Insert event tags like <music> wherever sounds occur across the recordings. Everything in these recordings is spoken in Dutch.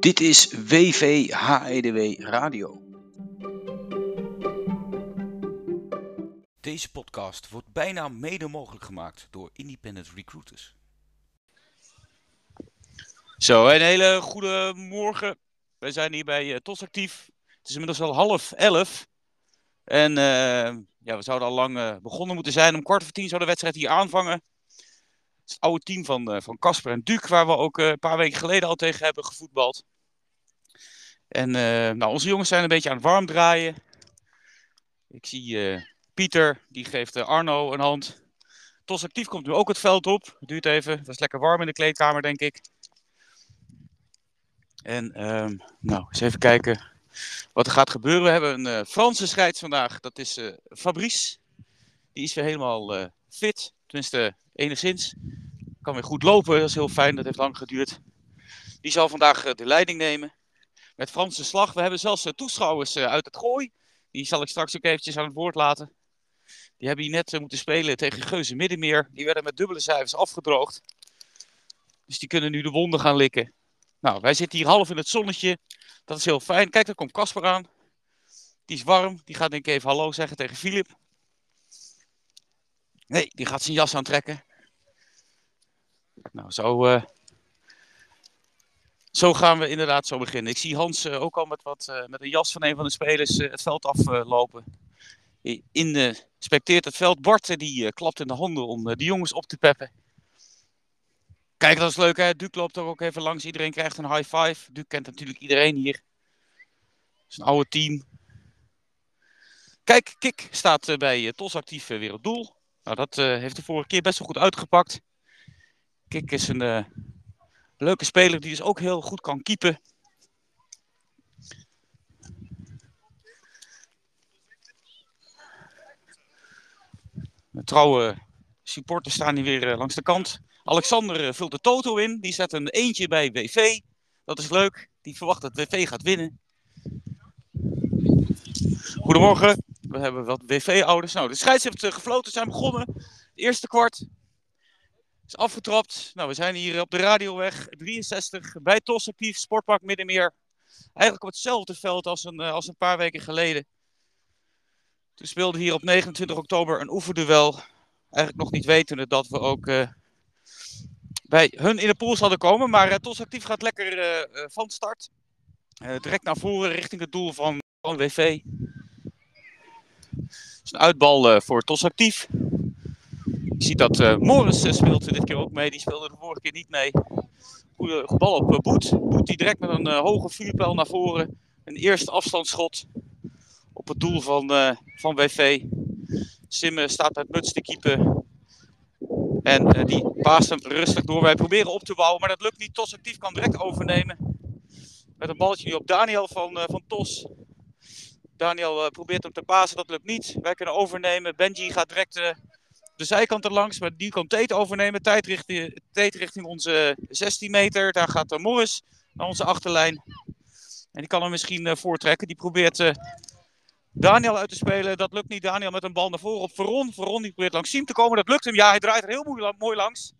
Dit is WVHEDW Radio. Deze podcast wordt bijna mede mogelijk gemaakt door Independent Recruiters. Zo, een hele goede morgen. Wij zijn hier bij uh, TOS actief. Het is inmiddels al half elf. En uh, ja, we zouden al lang uh, begonnen moeten zijn. Om kwart voor tien zou de wedstrijd hier aanvangen. Het is het oude team van van Casper en Duke, waar we ook een paar weken geleden al tegen hebben gevoetbald. En nou, onze jongens zijn een beetje aan het warm draaien. Ik zie Pieter, die geeft Arno een hand. TOS actief komt nu ook het veld op. Duurt even. Het was lekker warm in de kleedkamer, denk ik. En um, nou, eens even kijken wat er gaat gebeuren. We hebben een uh, Franse scheids vandaag. Dat is Fabrice. Die is weer helemaal fit. Tenminste, enigszins. Kan weer goed lopen. Dat is heel fijn. Dat heeft lang geduurd. Die zal vandaag de leiding nemen. Met Franse slag. We hebben zelfs toeschouwers uit het gooi. Die zal ik straks ook eventjes aan het woord laten. Die hebben hier net moeten spelen tegen Geuze Middenmeer. Die werden met dubbele cijfers afgedroogd. Dus die kunnen nu de wonden gaan likken. Nou, wij zitten hier half in het zonnetje. Dat is heel fijn. Kijk, daar komt Casper aan. Die is warm. Die gaat denk ik even hallo zeggen tegen Filip. Nee, die gaat zijn jas aantrekken. Nou, zo, zo gaan we inderdaad zo beginnen. Ik zie Hans uh, ook al met, wat, uh, met een jas van een van de spelers het veld aflopen. in de specteert het veld. Bart die klapt in de handen om de jongens op te peppen. Kijk, dat is leuk hè. Duke loopt er ook even langs. Iedereen krijgt een high five. Duke kent natuurlijk iedereen hier. Het is een oude team. Kijk, Kik staat bij TOS actief weer op doel. Nou, dat heeft de vorige keer best wel goed uitgepakt. Kik is een leuke speler die dus ook heel goed kan keepen. De trouwe supporters staan hier weer langs de kant. Alexander eh, vult de toto in. Die zet een eentje bij WV. Dat is leuk. Die verwacht dat WV gaat winnen. Goedemorgen. We hebben wat WV-ouders. Nou, de scheids heeft eh, gefloten. zijn begonnen. Het eerste kwart is afgetrapt. Nou, we zijn hier op de radioweg 63 bij Tos actief. Sportpark Middenmeer. Eigenlijk op hetzelfde veld als een, eh, als een paar weken geleden. Toen speelde hier op 29 oktober een oefenduel. Eigenlijk nog niet wetende dat we ook uh, bij hun in de pool zouden komen. Maar uh, TOS Actief gaat lekker van start. direct naar voren richting het doel van, WV. Het is een uitbal voor TOS Actief. Je ziet dat Morris speelt dit keer ook mee. Die speelde de vorige keer niet mee. Goede, bal op Boet. Boet die direct met een hoge vuurpijl naar voren. Een eerste afstandsschot op het doel van, van WV. Simme staat met muts te keeper. En uh, die paast hem rustig door. Wij proberen op te bouwen, maar dat lukt niet. Tos actief kan direct overnemen. Met een balletje nu op Daniel van, uh, van Tos. Daniel uh, probeert hem te pasen, dat lukt niet. Wij kunnen overnemen. Benji gaat direct de zijkant er langs, maar die kan Tate overnemen. Tijd richting, Tate richting onze 16 meter. Daar gaat Morris naar onze achterlijn. En die kan hem misschien voortrekken. Die probeert Daniel uit te spelen. Dat lukt niet. Daniel met een bal naar voren op Veron. Veron die probeert langs Siem te komen. Dat lukt hem. Ja, hij draait er heel mooi, langs.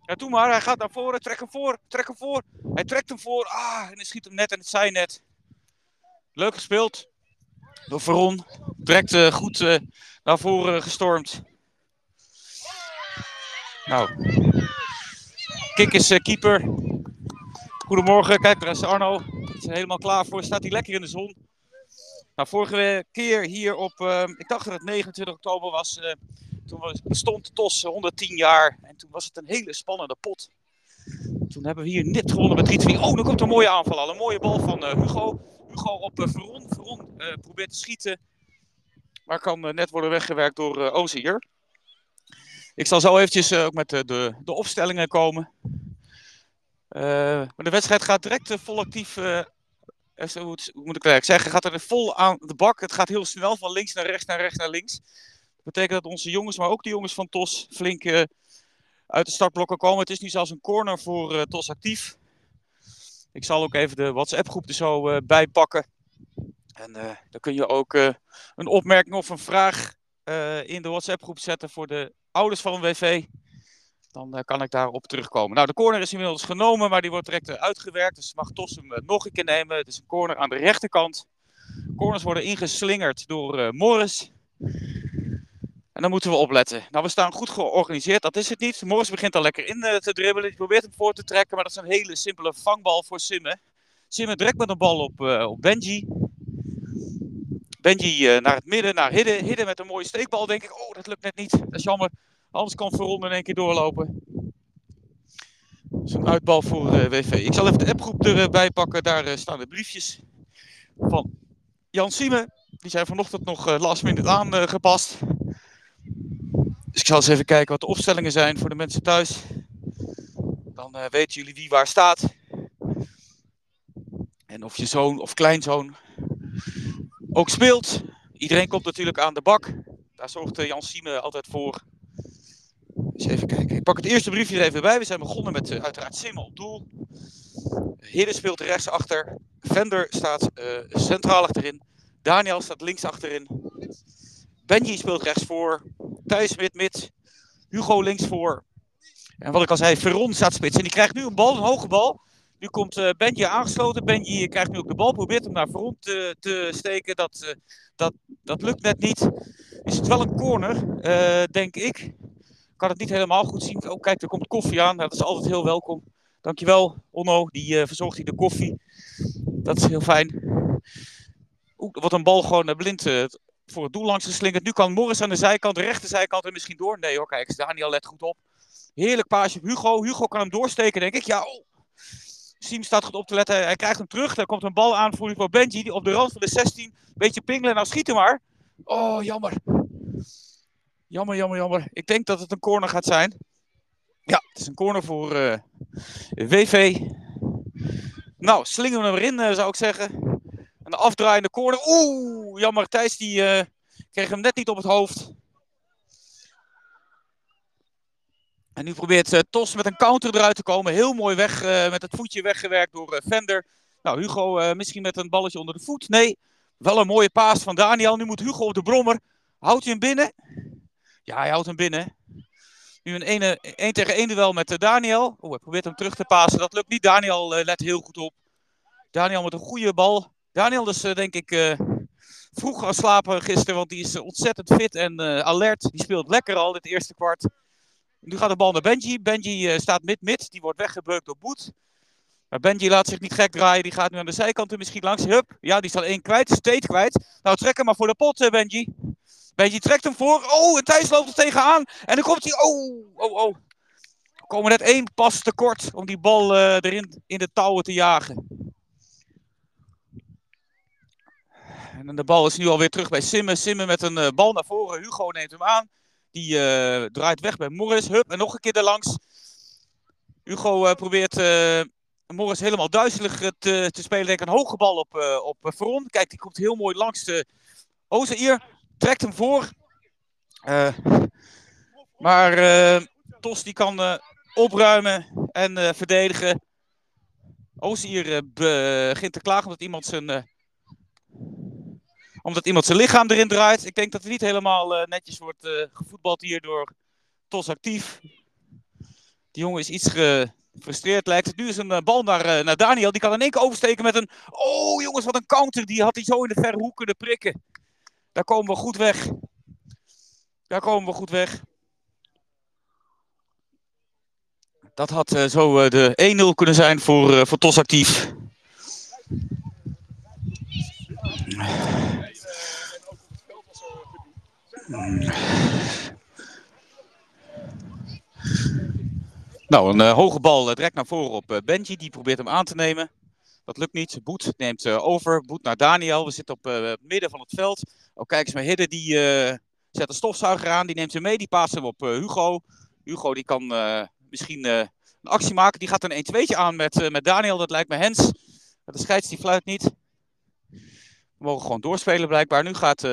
Ja, doe maar. Hij gaat naar voren. Trek hem voor. Trek hem voor. Hij trekt hem voor. Ah, en hij schiet hem net in het zijnet. Leuk gespeeld. Door Veron. Direct uh, goed naar voren gestormd. Nou. Kik is uh, keeper. Goedemorgen. Kijk, daar is Arno. Is er helemaal klaar voor. Staat hij lekker in de zon. Nou, vorige keer hier op, uh, ik dacht dat het 29 oktober was, uh, toen bestond TOS 110 jaar. En toen was het een hele spannende pot. Toen hebben we hier net gewonnen met 3-2. Oh, dan komt een mooie aanval al. Een mooie bal van Hugo. Hugo op Veron. Veron probeert te schieten. Maar kan net worden weggewerkt door uh, Ozier. Ik zal zo eventjes ook met de, de opstellingen komen. maar de wedstrijd gaat direct vol actief eh, hoe, moet ik eigenlijk zeggen, gaat er vol aan de bak. Het gaat heel snel van links naar rechts, naar rechts, naar links. Dat betekent dat onze jongens, maar ook de jongens van TOS, flink uit de startblokken komen. Het is nu zelfs een corner voor TOS actief. Ik zal ook even de WhatsApp-groep er zo uh, bij pakken. En dan kun je ook een opmerking of een vraag in de WhatsApp-groep zetten voor de ouders van een WV. Dan kan ik daarop terugkomen. Nou, de corner is inmiddels genomen, maar die wordt direct uitgewerkt. Dus mag Tos hem nog een keer nemen. Het is een corner aan de rechterkant. Corners worden ingeslingerd door Morris. En dan moeten we opletten. Nou, we staan goed georganiseerd, dat is het niet. Morris begint al lekker in te dribbelen. Die probeert hem voor te trekken, maar dat is een hele simpele vangbal voor Simme. Simme direct met een bal op, op Benji. Benji uh, naar het midden, naar Hidden. Hidden met een mooie steekbal, denk ik. Oh, dat lukt net niet. Dat is jammer. Anders kan Veron in één keer doorlopen. Een uitbal voor uh, WV. Ik zal even de appgroep erbij pakken. Daar uh, staan de briefjes van Jan Siemen. Die zijn vanochtend nog last minute aangepast. Dus ik zal eens even kijken wat de opstellingen zijn voor de mensen thuis. Dan weten jullie wie waar staat. En of je zoon of kleinzoon ook speelt. Iedereen komt natuurlijk aan de bak. Daar zorgt Jan Sieme altijd voor. Dus even kijken. Ik pak het eerste briefje er even bij. We zijn begonnen met uh, uiteraard Simme op doel. Hidden speelt rechtsachter. Vender staat uh, centraal achterin. Daniel staat links achterin. Benji speelt rechts voor. Thijs mid mid. Hugo links voor. En wat ik al zei, Veron staat spits. En die krijgt nu een bal, een hoge bal. Nu komt uh, Benji aangesloten. Benji krijgt nu ook de bal, probeert hem naar front te, te steken. Dat, uh, dat, dat lukt net niet. Is het wel een corner, uh, denk ik. Kan het niet helemaal goed zien. Oh, kijk, er komt koffie aan. Dat is altijd heel welkom. Dankjewel, Onno. Die verzorgt hier de koffie. Dat is heel fijn. Oeh, wordt een bal gewoon blind voor het doel langs geslingerd. Nu kan Morris aan de zijkant, de rechterzijkant er misschien door. Nee hoor, kijk, Daniel let goed op. Heerlijk paasje op Hugo. Hugo kan hem doorsteken, denk ik. Ja, oh. Siem staat goed op te letten. Hij krijgt hem terug. Daar komt een bal aan voor Benji. Die op de rand van de 16. Beetje pingelen. Nou schieten maar. Oh, jammer. Jammer, jammer, jammer. Ik denk dat het een corner gaat zijn. Ja, het is een corner voor uh, WV. Nou, slingen we hem erin, uh, zou ik zeggen. Een afdraaiende corner. Oeh, jammer. Thijs die uh, kreeg hem net niet op het hoofd. En nu probeert uh, Tos met een counter eruit te komen. Heel mooi weg, uh, met het voetje weggewerkt door uh, Vender. Nou, Hugo misschien met een balletje onder de voet. Nee, wel een mooie paas van Daniel. Nu moet Hugo op de brommer. Houdt hij hem binnen? Ja, hij houdt hem binnen. Nu een 1 tegen 1 duel met Daniel. Oh, hij probeert hem terug te pasen. Dat lukt niet. Daniel let heel goed op. Daniel met een goede bal. Daniel is denk ik vroeg gaan slapen gisteren, want die is ontzettend fit en alert. Die speelt lekker al dit eerste kwart. Nu gaat de bal naar Benji. Benji uh, staat mid-mid. Die wordt weggebeukt door Boet. Maar Benji laat zich niet gek draaien. Die gaat nu aan de zijkant er misschien langs. Hup. Ja, die staat één kwijt. Steeds kwijt. Nou, trek hem maar voor de pot, uh, Benji. Benji trekt hem voor. Oh, en Thijs loopt er tegenaan. En dan komt hij. Oh, oh, oh. We komen net één pas tekort om die bal uh, erin in de touwen te jagen. En de bal is nu alweer terug bij Simmen. Simmen met een bal naar voren. Hugo neemt hem aan. Die uh, draait weg bij Morris. Hup, en nog een keer erlangs. Hugo uh, probeert uh, Morris helemaal duizelig te, te spelen. Denk een hoge bal op, op Veron. Kijk, die komt heel mooi langs de Ozeir. Trekt hem voor. maar Tos die kan opruimen en verdedigen. Ozeir begint te klagen omdat iemand zijn omdat iemand zijn lichaam erin draait. Ik denk dat het niet helemaal uh, netjes wordt uh, gevoetbald hier door Tos Actief. Die jongen is iets gefrustreerd lijkt het. Nu is een uh, bal naar, naar Daniel. Die kan in één keer oversteken met een... Oh jongens, wat een counter. Die had hij zo in de verre hoek kunnen prikken. Daar komen we goed weg. Daar komen we goed weg. Dat had zo de 1-0 kunnen zijn voor, voor Tos Actief. Nou, een uh, hoge bal uh, direct naar voren op uh, Benji. Die probeert hem aan te nemen. Dat lukt niet. Boet neemt over. Boet naar Daniel. We zitten op het midden van het veld. Oh, kijk eens maar. Hidden die zet een stofzuiger aan. Die neemt hem mee. Die paast hem op Hugo. Hugo die kan misschien een actie maken. Die gaat een 1-2'tje aan met, met Daniel. Dat lijkt me Hens. De scheids die fluit niet. We mogen gewoon doorspelen blijkbaar. Nu gaat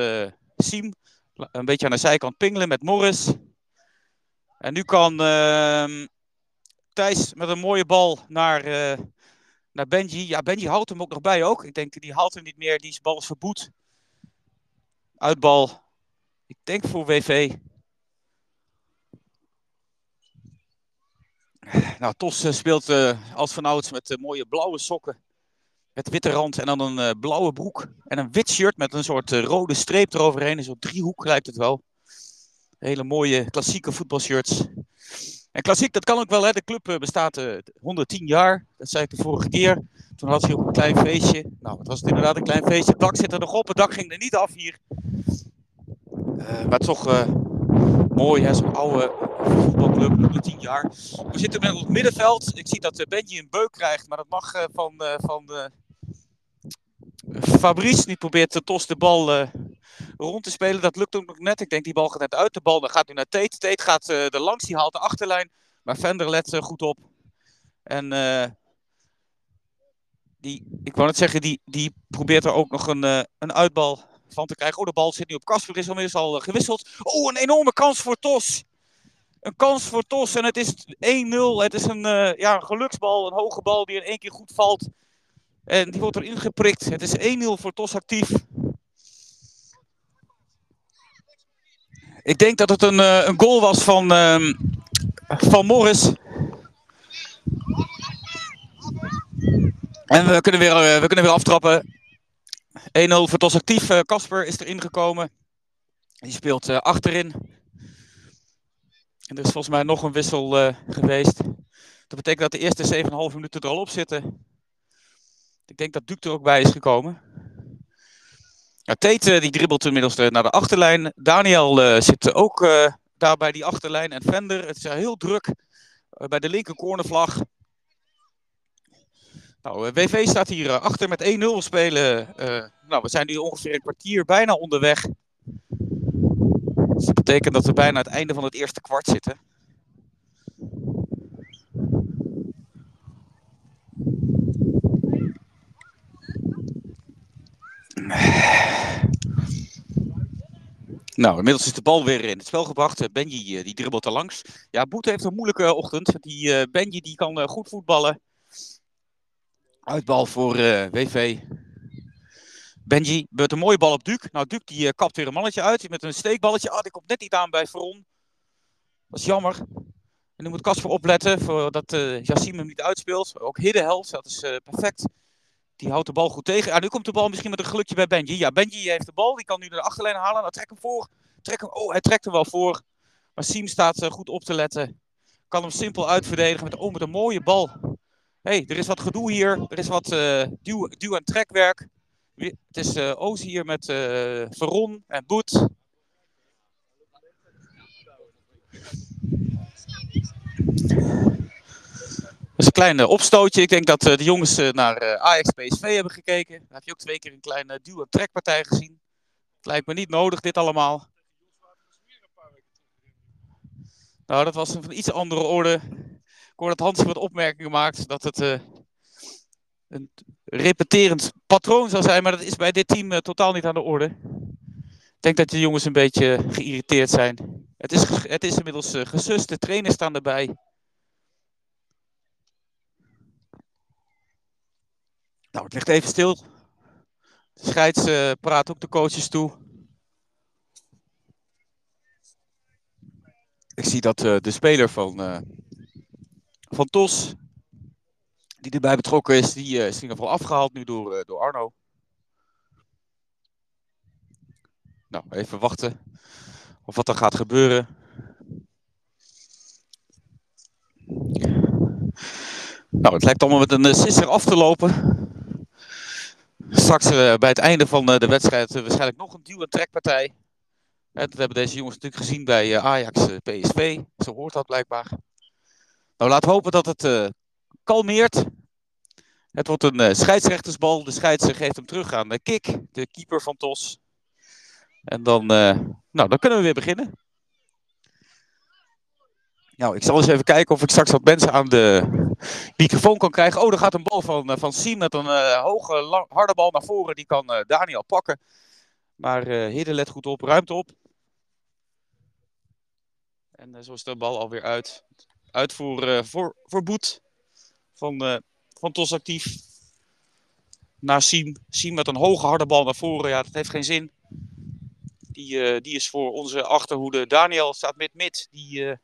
Siem een beetje aan de zijkant pingelen met Morris. En nu kan uh, Thijs met een mooie bal naar, uh, naar Benji. Ja, Benji houdt hem ook nog bij ook. Ik denk, die haalt hem niet meer. Die bal is verboet. Uitbal. Ik denk voor WV. Nou, Tos speelt als vanouds met mooie blauwe sokken. Met witte rand en dan een blauwe broek. En een wit shirt met een soort rode streep eroverheen. Een soort driehoek lijkt het wel. Hele mooie klassieke voetbalshirts. En klassiek, dat kan ook wel. Hè. De club bestaat 110 jaar. Dat zei ik de vorige keer. Toen had hij ook een klein feestje. Nou, het was het inderdaad een klein feestje. Het dak zit er nog op. Het dak ging er niet af hier. Maar toch mooi, hè? zo'n oude voetbalclub, 110 jaar. We zitten met het middenveld. Ik zie dat uh, Benji een beuk krijgt, maar dat mag van, van Fabrice. Die probeert Tos de bal rond te spelen. Dat lukt ook nog net. Ik denk die bal gaat net uit de bal. Dan gaat nu naar Tate. Tate gaat er langs, die haalt de achterlijn. Maar Vender let goed op. En die, ik wou net zeggen, die, die probeert er ook nog een, een uitbal van te krijgen. Oh, de bal zit nu op Kasper, is al gewisseld. Oh, een enorme kans voor Tos. Een kans voor Tos en het is 1-0. Het is een, uh, ja, een geluksbal, een hoge bal die in één keer goed valt. En die wordt erin geprikt. Het is 1-0 voor Tos actief. Ik denk dat het een, een goal was van, ehm, van Morris. En we kunnen weer, eh, we kunnen weer aftrappen. 1-0 voor Tos actief. Eh, Casper is erin gekomen. Die speelt achterin. En er is volgens mij nog een wissel uh, geweest. Dat betekent dat de eerste 7,5 minuten er al op zitten. Ik denk dat Duke er ook bij is gekomen. Ja, Tate die dribbelt inmiddels naar de achterlijn. Daniel zit ook daar bij die achterlijn. En Vender, het is heel druk bij de linker cornervlag. Nou, eh, WV staat hier eh, achter met 1-0 spelen. Uh, nou, we zijn nu ongeveer een kwartier bijna onderweg. Dus dat betekent dat we bijna het einde van het eerste kwart zitten. Nou, inmiddels is de bal weer in het spel gebracht. Benji die dribbelt er langs. Ja, Boet heeft een moeilijke ochtend. Die Benji die kan goed voetballen. Uitbal voor uh, eh, WV. Benji beurt een mooie bal op Duke. Nou, Duke die uh, kapt weer een mannetje uit met een steekballetje. Ah, die komt net niet aan bij Veron. Dat is jammer. En nu moet Casper opletten voordat uh, eh, Jassim hem niet uitspeelt. Ook Hiddeheld, dat is perfect. Die houdt de bal goed tegen. Ah, nu komt de bal misschien met een gelukje bij Benji. Ja, Benji heeft de bal. Die kan nu naar de achterlijn halen. Nou, trek hem voor. Trek hem. Oh, hij trekt hem wel voor. Maar Siem staat goed op te letten. Kan hem simpel uitverdedigen met, oh, met een mooie bal hey, er is wat gedoe hier. Er is wat uh, duw, duw- en trekwerk. Het is uh, Oos hier met uh, Veron en Boet. Dat is een klein opstootje. Ik denk dat de jongens naar Ajax PSV hebben gekeken. Daar heb je ook twee keer een kleine duw- en trekpartij gezien. Het lijkt me niet nodig, dit allemaal. Nou, dat was een van iets andere orde hoor dat Hans wat opmerkingen maakt dat het een repeterend patroon zal zijn, maar dat is bij dit team uh, totaal niet aan de orde. Ik denk dat de jongens een beetje geïrriteerd zijn. Het is, het is inmiddels uh, gesust, de trainers staan erbij. Nou, het ligt even stil. De scheids praat ook de coaches toe. Ik zie dat de speler van van Tos, die erbij betrokken is, die uh, is in ieder geval afgehaald nu door, uh, door Arno. Nou, even wachten of wat er gaat gebeuren. Nou, het lijkt allemaal met een uh, sisser af te lopen. Straks bij het einde van de wedstrijd waarschijnlijk nog een duw- en trekpartij. dat hebben deze jongens natuurlijk gezien bij Ajax PSV. Zo hoort dat blijkbaar. Nou, laten we hopen dat het kalmeert. Het wordt een uh, scheidsrechtersbal. De scheidsrechter geeft hem terug aan de Kik, de keeper van TOS. En dan, uh, nou, dan kunnen we weer beginnen. Nou, ik zal eens even kijken of ik straks wat mensen aan de microfoon kan krijgen. Oh, er gaat een bal van, van Siem met een hoge, harde bal naar voren. Die kan Daniel pakken. Maar Hidde let goed op, ruimte op. En zo is de bal alweer uit uh, voor, voor Boet van, uh, van. Naar Siem. Siem met een hoge harde bal naar voren. Ja, dat heeft geen zin. Die, uh, die is voor onze achterhoede. Daniel staat met mid. Die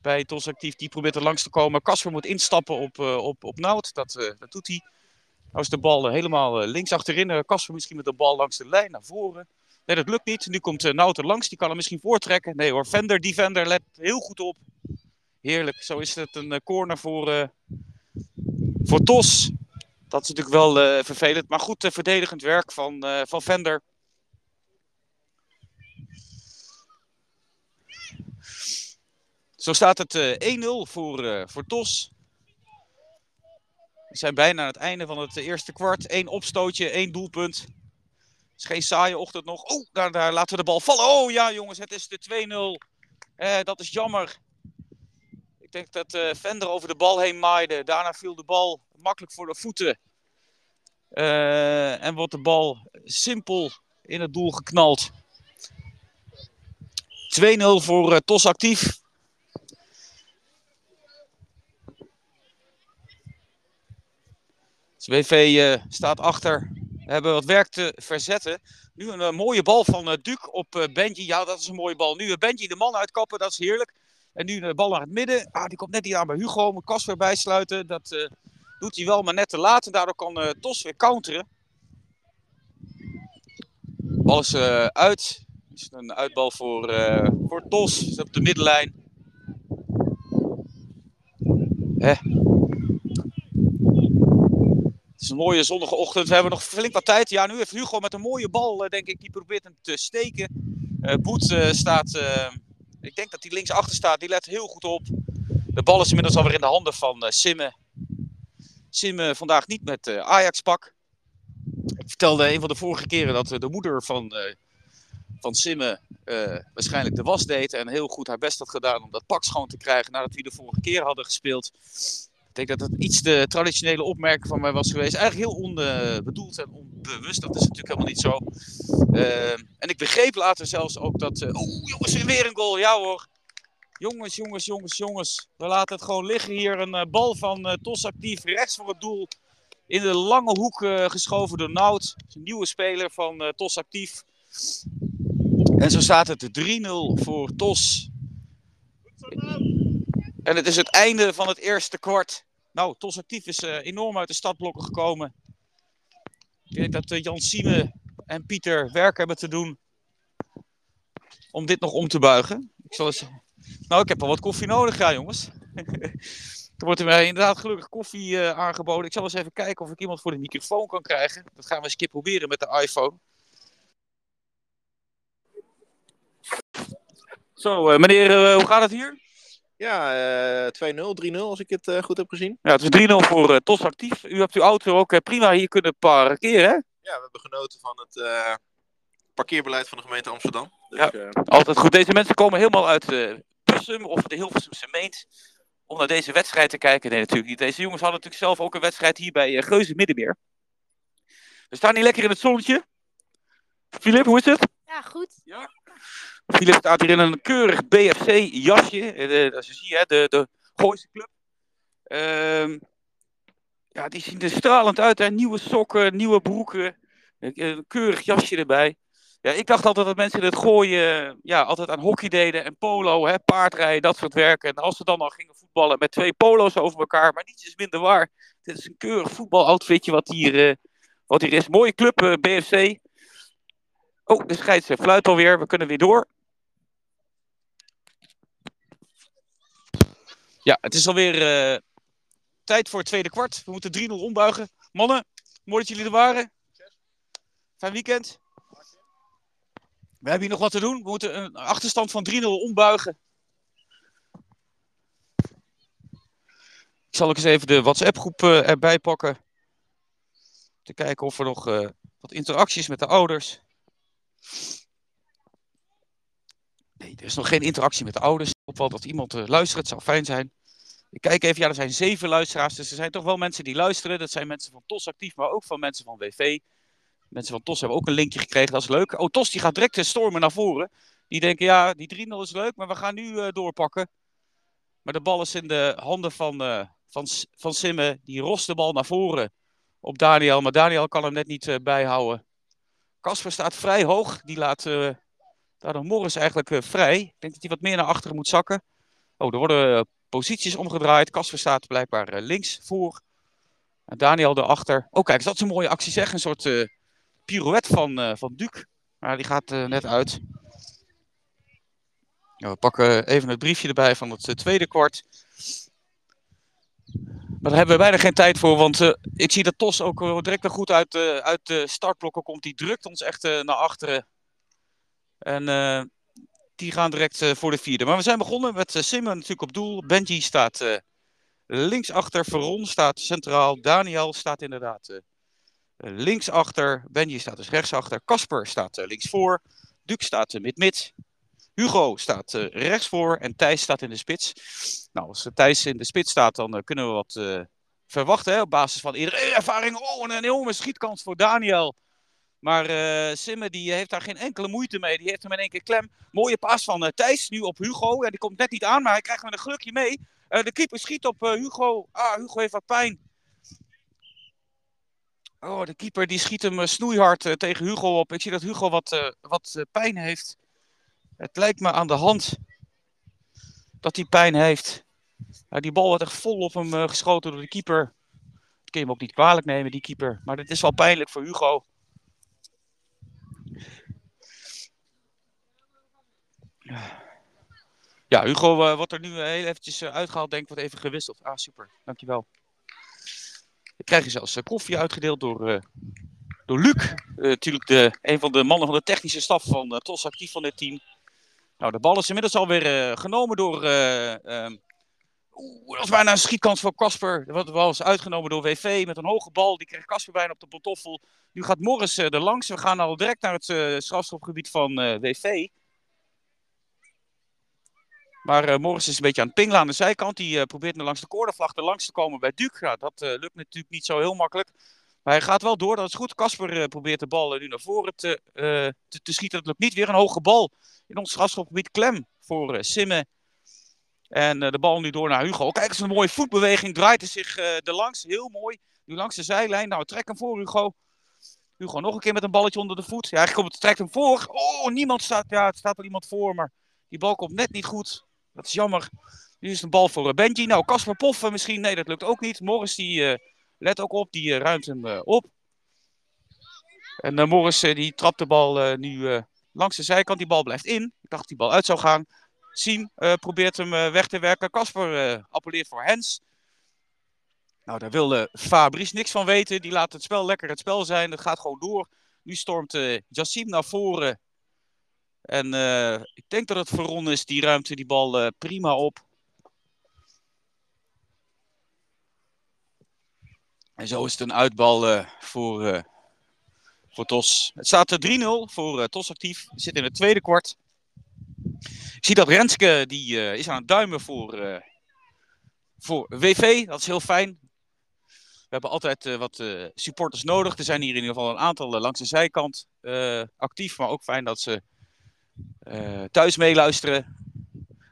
bij Tos Actief. Die probeert er langs te komen. Casper moet instappen op, op, op Nout. Dat, dat doet hij. Nou is de bal helemaal links achterin. Casper misschien met de bal langs de lijn naar voren. Nee, dat lukt niet. Nu komt uh, Nout er langs. Die kan hem misschien voortrekken. Nee hoor, Vender, Defender, let heel goed op. Heerlijk. Zo is het een corner voor, voor Tos. Dat is natuurlijk wel vervelend. Maar goed, verdedigend werk van, van Vender. Zo staat het uh, 1-0 voor, voor TOS. We zijn bijna aan het einde van het eerste kwart. Eén opstootje, één doelpunt. Het is geen saaie ochtend nog. Oh, daar, daar laten we de bal vallen. Oh ja, jongens, het is de 2-0. Eh, dat is jammer. Denk dat Vender over de bal heen maaide. Daarna viel de bal makkelijk voor de voeten. Uh, en wordt de bal simpel in het doel geknald. 2-0 voor uh, TOS actief. WV uh, staat achter. We hebben wat werk te verzetten. Nu een mooie bal van uh, Duke op Benji. Ja, dat is een mooie bal. Nu Benji de man uitkappen, dat is heerlijk. En nu de bal naar het midden. Ah, die komt net niet aan bij Hugo. Moet Kasper bijsluiten. Dat doet hij wel, maar net te laat. En daardoor kan Tos weer counteren. De bal is uit. Het is een uitbal voor, voor Tos. Is op de middenlijn. Het is een mooie zonnige ochtend. We hebben nog flink wat tijd. Ja, nu heeft Hugo met een mooie bal, denk ik, die probeert hem te steken. Boet staat, ik denk dat hij links achter staat. Die let heel goed op. De bal is inmiddels alweer in de handen van Simme. Simme vandaag niet met Ajax-pak. Ik vertelde een van de vorige keren dat de moeder van, van Simme waarschijnlijk de was deed. En heel goed haar best had gedaan om dat pak schoon te krijgen nadat we de vorige keer hadden gespeeld. Ik denk dat het iets de traditionele opmerking van mij was geweest. Eigenlijk heel onbedoeld en onbewust. Dat is natuurlijk helemaal niet zo. Uh, en ik begreep later zelfs ook dat. Uh, Oeh, jongens, weer een goal. Ja hoor. Jongens, jongens, jongens, jongens. We laten het gewoon liggen hier. Een uh, bal van Tos actief rechts voor het doel. In de lange hoek geschoven door Nout. Een nieuwe speler van Tos actief. En zo staat het 3-0 voor Tos. En het is het einde van het eerste kwart. Nou, Tos Actief is enorm uit de stadblokken gekomen. Ik denk dat uh, Jan Sieme en Pieter werk hebben te doen om dit nog om te buigen. Ik zal eens... Nou, ik heb al wat koffie nodig, ja jongens. <laughs> er wordt mij inderdaad gelukkig koffie uh, aangeboden. Ik zal eens even kijken of ik iemand voor de microfoon kan krijgen. Dat gaan we eens een keer proberen met de iPhone. Zo, meneer, hoe gaat het hier? Ja, uh, 2-0, 3-0 als ik het uh, goed heb gezien. Ja, het is 3-0 voor uh, TOS actief. U hebt uw auto ook prima hier kunnen parkeren, hè? Ja, we hebben genoten van het parkeerbeleid van de gemeente Amsterdam. Dus, ja, altijd goed. Deze mensen komen helemaal uit Bussum of de Hilversumse Meent om naar deze wedstrijd te kijken. Nee, natuurlijk niet. Deze jongens hadden natuurlijk zelf ook een wedstrijd hier bij Geuze Middenmeer. We staan hier lekker in het zonnetje. Filip, hoe is het? Ja, goed. Ja? Philip staat hier in een keurig BFC-jasje. Eh, zie je, de, de Gooise club. Uh, ja, die zien er stralend uit. Hè? Nieuwe sokken, nieuwe broeken. Een keurig jasje erbij. Ja, ik dacht altijd dat mensen het gooien ja, altijd aan hockey deden en polo, hè, paardrijden, dat soort werken. En als ze dan al gingen voetballen met twee polo's over elkaar, maar niets is minder waar. Dit is een keurig voetbaloutfitje wat hier, uh, wat hier is. Mooie club, uh, BFC. Oh, de scheids fluit alweer. We kunnen weer door. Ja, het is alweer uh, tijd voor het tweede kwart. We moeten 3-0 ombuigen. Mannen, mooi dat jullie er waren. Fijn weekend. We hebben hier nog wat te doen. We moeten een achterstand van 3-0 ombuigen. Ik zal ook eens even de WhatsApp-groep uh, erbij pakken. Te kijken of er nog uh, wat interacties met de ouders. Nee, er is nog geen interactie met de ouders. Wel dat iemand uh, luistert. Het zou fijn zijn. Ik kijk even, ja, er zijn zeven luisteraars. Dus er zijn toch wel mensen die luisteren. Dat zijn mensen van TOS actief, maar ook van mensen van WV. Mensen van TOS hebben ook een linkje gekregen. Dat is leuk. Oh, TOS die gaat direct stormen naar voren. Die denken, ja, die 3-0 is leuk, maar we gaan nu uh, doorpakken. Maar de bal is in de handen van, uh, van, van Simme. Die rost de bal naar voren op Daniel. Maar Daniel kan hem net niet bijhouden. Kasper staat vrij hoog. Die laat daardoor Morris eigenlijk vrij. Ik denk dat hij wat meer naar achteren moet zakken. Oh, er worden eh, posities omgedraaid. Casper staat blijkbaar eh, links voor. En Daniel erachter. Oh, kijk, dat is een mooie actie zeg. Een soort eh, pirouette van, eh van Duc. Maar die gaat eh, net uit. We pakken even het briefje erbij van het eh, tweede kwart. Maar daar hebben we bijna geen tijd voor, want eh, ik zie dat Tos ook eh, direct er goed uit, eh, uit de startblokken komt. Die drukt ons echt eh, naar achteren. En eh, die gaan direct eh, voor de vierde. Maar we zijn begonnen met uh, Simon natuurlijk op doel. Benji staat linksachter. Veron staat centraal. Daniel staat inderdaad linksachter. Benji staat dus rechtsachter. Kasper staat linksvoor. Duc staat mid-mid. Hugo staat rechtsvoor en Thijs staat in de spits. Nou, als Thijs in de spits staat, dan kunnen we wat verwachten. Hè, op basis van eerdere ervaring. Oh, een enorme schietkans voor Daniel. Maar uh, Simme die heeft daar geen enkele moeite mee. Die heeft hem in één keer klem. Mooie paas van Thijs nu op Hugo. Ja, die komt net niet aan, maar hij krijgt met een gelukje mee. de keeper schiet op Hugo. Ah, Hugo heeft wat pijn. Oh, de keeper die schiet hem snoeihard tegen Hugo op. Ik zie dat Hugo wat, wat pijn heeft. Het lijkt me aan de hand dat hij pijn heeft. Die bal wordt echt vol op hem geschoten door de keeper. Dat kun je hem ook niet kwalijk nemen, die keeper. Maar dit is wel pijnlijk voor Hugo. Ja, Hugo uh, wordt er nu heel eventjes uh, uitgehaald. Denk ik, wordt even gewisseld. Ah, super. Dankjewel. Ik krijg je zelfs koffie uitgedeeld door, door Luc. natuurlijk de, een van de mannen van de technische staf van TOS actief van dit team. Nou, de bal is inmiddels alweer genomen door. Um, Oeh, dat bijna een schietkans voor Casper. Dat was uitgenomen door WV met een hoge bal. Die kreeg Casper bijna op de pantoffel. Nu gaat Morris er langs. We gaan al direct naar het uh, strafschopgebied van WV. Maar Morris is een beetje aan het pingelen aan de zijkant. Die probeert nu langs de cornervlag er langs te komen bij Duke. Dat lukt natuurlijk niet zo heel makkelijk. Maar hij gaat wel door, dat is goed. Casper probeert de bal nu naar voren te, te, te schieten. Dat lukt niet. Weer een hoge bal in ons strafschopgebied klem voor uh, Simme. En uh, de bal nu door naar Hugo. Kijk eens, een mooie voetbeweging. Draait hij zich uh, er langs. Heel mooi. Nu langs de zijlijn. Nou, trek hem voor, Hugo. Hugo nog een keer met een balletje onder de voet. Ja, hij komt, trekt hem voor. Oh, niemand staat. Ja, het staat wel iemand voor. Maar die bal komt net niet goed. Dat is jammer. Nu is een bal voor Benji. Nou, Casper Poffen misschien. Nee, dat lukt ook niet. Morris die let ook op. Die ruimt hem op. En Morris die trapt de bal nu langs de zijkant. Die bal blijft in. Ik dacht die bal uit zou gaan. Siem probeert hem weg te werken. Kasper uh, appelleert voor Hens. Nou, daar wil Fabrice niks van weten. Die laat het spel lekker het spel zijn. Het gaat gewoon door. Nu stormt Jassim naar voren. En ik denk dat het Veron is. Die ruimte die bal prima op. En zo is het een uitbal voor voor TOS. Het staat 3-0 voor TOS actief. Zitten in het tweede kwart. Ik zie dat Renske die, is aan het duimen voor, voor WV. Dat is heel fijn. We hebben altijd wat supporters nodig. Er zijn hier in ieder geval een aantal langs de zijkant actief. Maar ook fijn dat ze thuis meeluisteren.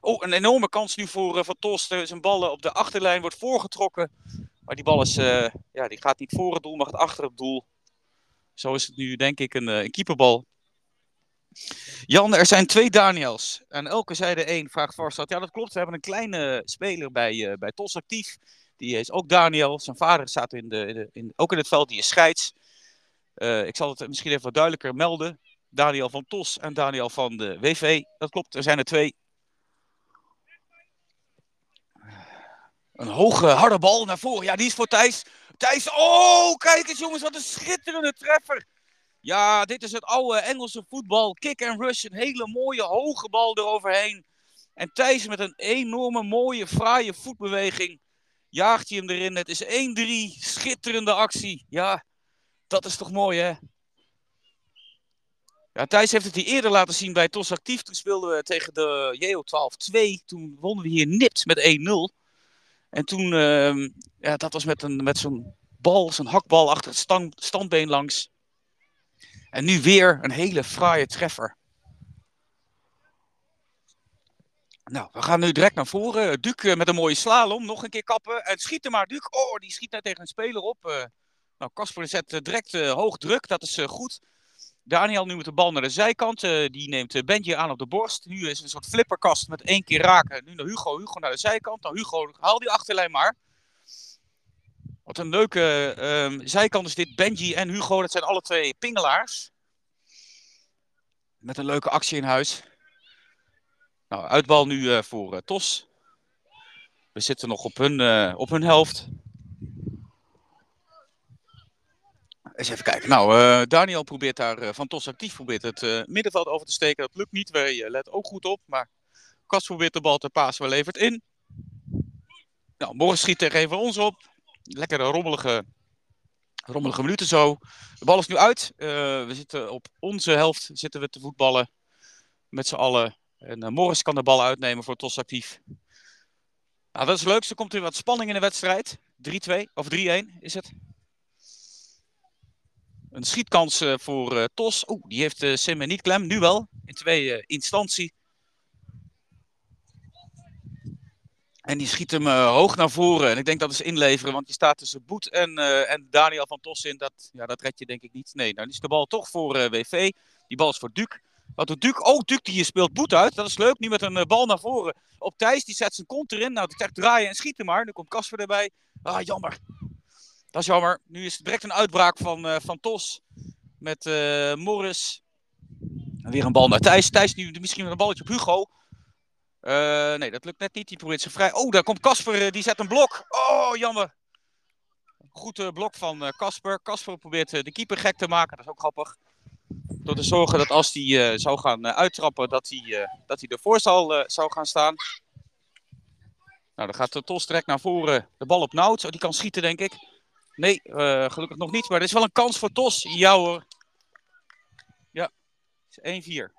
Oh, een enorme kans nu voor Van TOS. Zijn ballen op de achterlijn wordt voorgetrokken. Maar die bal is, ja, die gaat niet voor het doel, maar gaat achter het doel. Zo is het nu denk ik een, een keeperbal. Jan, er zijn twee Daniels. En elke zijde één vraagt vast. Ja, dat klopt. We hebben een kleine speler bij, bij TOS actief. Die is ook Daniel. Zijn vader staat in de, in in, ook in het veld. Die is scheids. Ik zal het misschien even wat duidelijker melden. Daniel van TOS en Daniel van de WV. Dat klopt, er zijn er twee. Een hoge, harde bal naar voren. Ja, die is voor Thijs. Thijs, oh, kijk eens jongens, wat een schitterende treffer. Ja, dit is het oude Engelse voetbal. Kick and rush, een hele mooie hoge bal eroverheen. En Thijs met een enorme mooie, fraaie voetbeweging jaagt hij hem erin. Het is 1-3, schitterende actie. Ja, dat is toch mooi hè? Ja, Thijs heeft het hier eerder laten zien bij TOS Actief. Toen speelden we tegen de JO 12-2. Toen wonnen we hier nipt met 1-0. En toen, uh, ja, dat was met, een, met zo'n bal, zo'n hakbal achter het stand, standbeen langs. En nu weer een hele fraaie treffer. Nou, we gaan nu direct naar voren. Duc met een mooie slalom, nog een keer kappen. En schieten maar, Duc. Oh, die schiet net tegen een speler op. Uh, nou, Kasper zet direct uh, hoog druk, dat is goed. Daniel nu met de bal naar de zijkant. eh, die neemt uh, Benji aan op de borst. Nu is een soort flipperkast met één keer raken. Nu naar Hugo. Hugo naar de zijkant. Nou, Hugo, haal die achterlijn maar. Wat een leuke ehm, zijkant is dit. Benji en Hugo, dat zijn alle twee pingelaars. Met een leuke actie in huis. Nou, uitbal nu eh, voor eh, Tos. We zitten nog op hun, eh, op hun helft. Eens even kijken. Nou, eh, Daniel probeert daar eh, van Tos actief probeert het eh, middenveld over te steken. Dat lukt niet. Wij let ook goed op. Maar Kas probeert de bal te pasen. We levert in. Nou, Morris schiet een van ons op. Lekkere rommelige, rommelige minuten zo. De bal is nu uit. We zitten op onze helft zitten we te voetballen. Met z'n allen. En Morris kan de bal uitnemen voor Tos actief. Nou, dat is leuk. Er komt weer wat spanning in de wedstrijd. 3-2 of 3-1 is het. Een schietkans uh, voor uh, Tos. Oeh, die heeft uh, niet klem. Nu wel. In twee instantie. En die schiet hem hoog naar voren. En ik denk dat is inleveren. Want die staat tussen Boet en, en Daniel van Tos in. Dat, ja, dat red je denk ik niet. Nee, nou is de bal toch voor WV. Die bal is voor Duc. Wat doet Duc? Oh, Duc die speelt Boet uit. Dat is leuk. Nu met een bal naar voren. Op Thijs. Die zet zijn kont erin. Nou, die zegt draaien en schieten maar. Nu komt Casper erbij. Ah, jammer. Dat is jammer. Nu is het direct een uitbraak van, uh, van Tos. Met uh, Morris. En weer een bal naar Thijs. Thijs nu misschien een balletje op Hugo. Uh, nee, dat lukt net niet. Die probeert zich vrij. Oh, daar komt Casper. die zet een blok. Oh, jammer. Goed blok van Casper. Casper probeert de keeper gek te maken. Dat is ook grappig. Door te zorgen dat als hij zou gaan uittrappen, dat hij, dat hij ervoor zal, zou gaan staan. Nou, dan gaat de Tos direct naar voren. De bal op Nout. Oh, die kan schieten, denk ik. Nee, uh, gelukkig nog niet. Maar er is wel een kans voor Tos. Ja hoor. Ja, 1-4.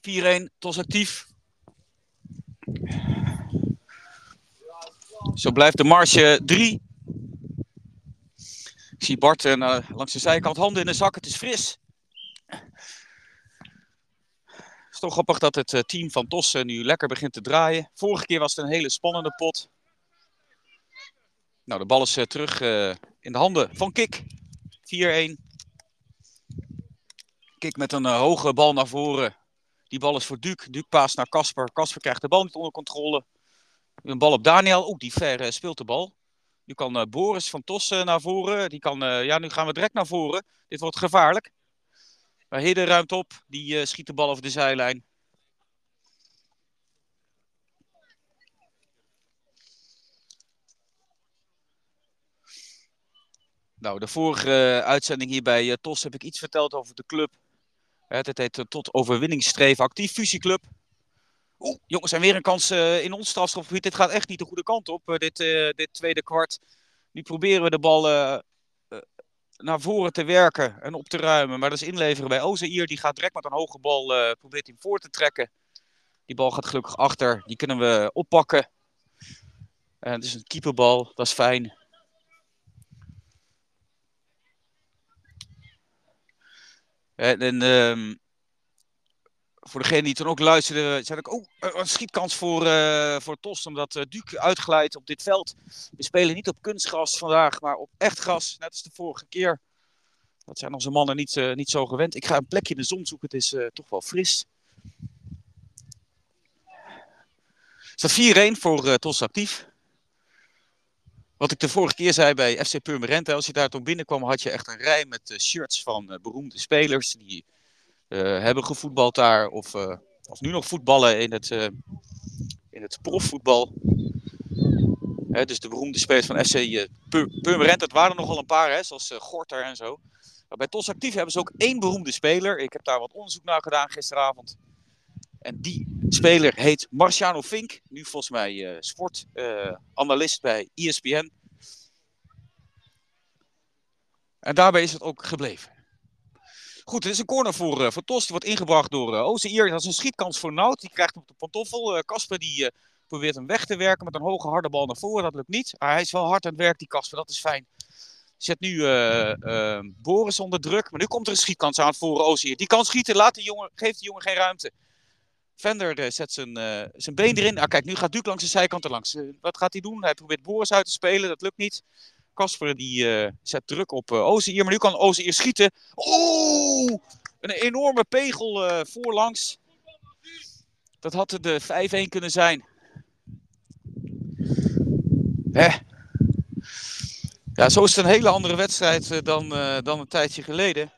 4-1, Tos actief. Zo blijft de marge 3. Ik zie Bart uh, langs de zijkant handen in de zak. Het is fris. Het is toch grappig dat het uh, team van Tos nu lekker begint te draaien. Vorige keer was het een hele spannende pot. Nou, de bal is uh, terug uh, in de handen van Kik. 4-1. Kik met een uh, hoge bal naar voren. Die bal is voor Duc. Duc paast naar Kasper. Kasper krijgt de bal niet onder controle. Een bal op Daniel. Oeh, die ver speelt de bal. Nu kan Boris van Tossen naar voren. Die kan, ja, nu gaan we direct naar voren. Dit wordt gevaarlijk. Maar Hidden ruimt op. Die schiet de bal over de zijlijn. Nou, de vorige uitzending hier bij uh, TOS heb ik iets verteld over de club. Het, heet uh, Tot Overwinningsstreven Actief Fusieclub. Oeh, jongens, en weer een kans uh, in ons strafschopgebied. Dit gaat echt niet de goede kant op, dit, dit tweede kwart. Nu proberen we de bal naar voren te werken en op te ruimen. Maar dat is inleveren bij Ozair. Die gaat direct met een hoge bal, probeert hem voor te trekken. Die bal gaat gelukkig achter. Die kunnen we oppakken. het is een keeperbal, dat is fijn. En, um, voor degene die toen ook luisterde, zei ik, oh, een schietkans voor, uh, voor Tos, omdat uh, Duc uitglijdt op dit veld. We spelen niet op kunstgras vandaag, maar op echt gras, net als de vorige keer. Dat zijn onze mannen niet, niet zo gewend. Ik ga een plekje in de zon zoeken, het is toch wel fris. Is dat 4-1 voor Tos actief. Wat ik de vorige keer zei bij FC Purmerend, als je daar toen binnenkwam, had je echt een rij met uh, shirts van uh, beroemde spelers die uh, hebben gevoetbald daar of, of nu nog voetballen in het, in het profvoetbal. Dus de beroemde spelers van FC Purmerend, dat waren er nogal een paar, hè, zoals Gorter en zo. Maar bij TOS Actief hebben ze ook één beroemde speler. Ik heb daar wat onderzoek naar gedaan gisteravond. En die speler heet Marciano Fink. Nu volgens mij uh, sportanalist uh, bij ESPN. En daarbij is het ook gebleven. Goed, het is een corner voor, uh, voor wordt ingebracht door uh, Ozeir. Dat is een schietkans voor Nout. Die krijgt op de pantoffel. Kasper die probeert hem weg te werken met een hoge harde bal naar voren. Dat lukt niet. Maar hij is wel hard aan het werk, die Kasper. Dat is fijn. Zet nu Boris onder druk. Maar nu komt er een schietkans aan voor Ozeir. Die kan schieten. Laat de jongen, geeft de jongen geen ruimte. Vender uh, zet zijn, uh, zijn been erin. Ah, kijk, nu gaat Duke langs de zijkant er langs. Uh, wat gaat hij doen? Hij probeert Boris uit te spelen. Dat lukt niet. Kasper die eh, zet druk op uh, Ozier. Maar nu kan Ozier schieten. Oeh! Een enorme pegel voorlangs. Dat had de 5-1 kunnen zijn. Hè? Ja, zo is het een hele andere wedstrijd dan, dan een tijdje geleden.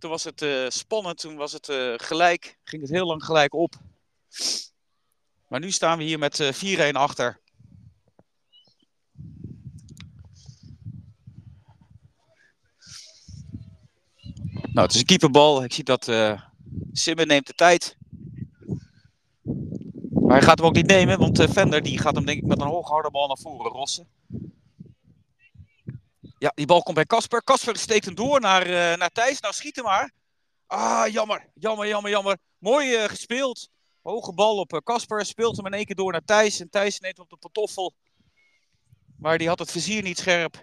Toen was het uh, spannend, toen was het gelijk, ging het heel lang gelijk op. Maar nu staan we hier met 4-1 achter. Nou, het is een keeperbal. Ik zie dat uh, neemt de tijd. Maar hij gaat hem ook niet nemen, want Vender die gaat hem denk ik met een hoogharde bal naar voren rossen. Ja, die bal komt bij Kasper. Kasper steekt hem door naar, uh, naar Thijs. Nou, schiet hem maar. Ah, jammer. Jammer, jammer, jammer. Mooi uh, gespeeld. Hoge bal op Kasper. Speelt hem in één keer door naar Thijs. En Thijs neemt op de pantoffel. Maar die had het vizier niet scherp.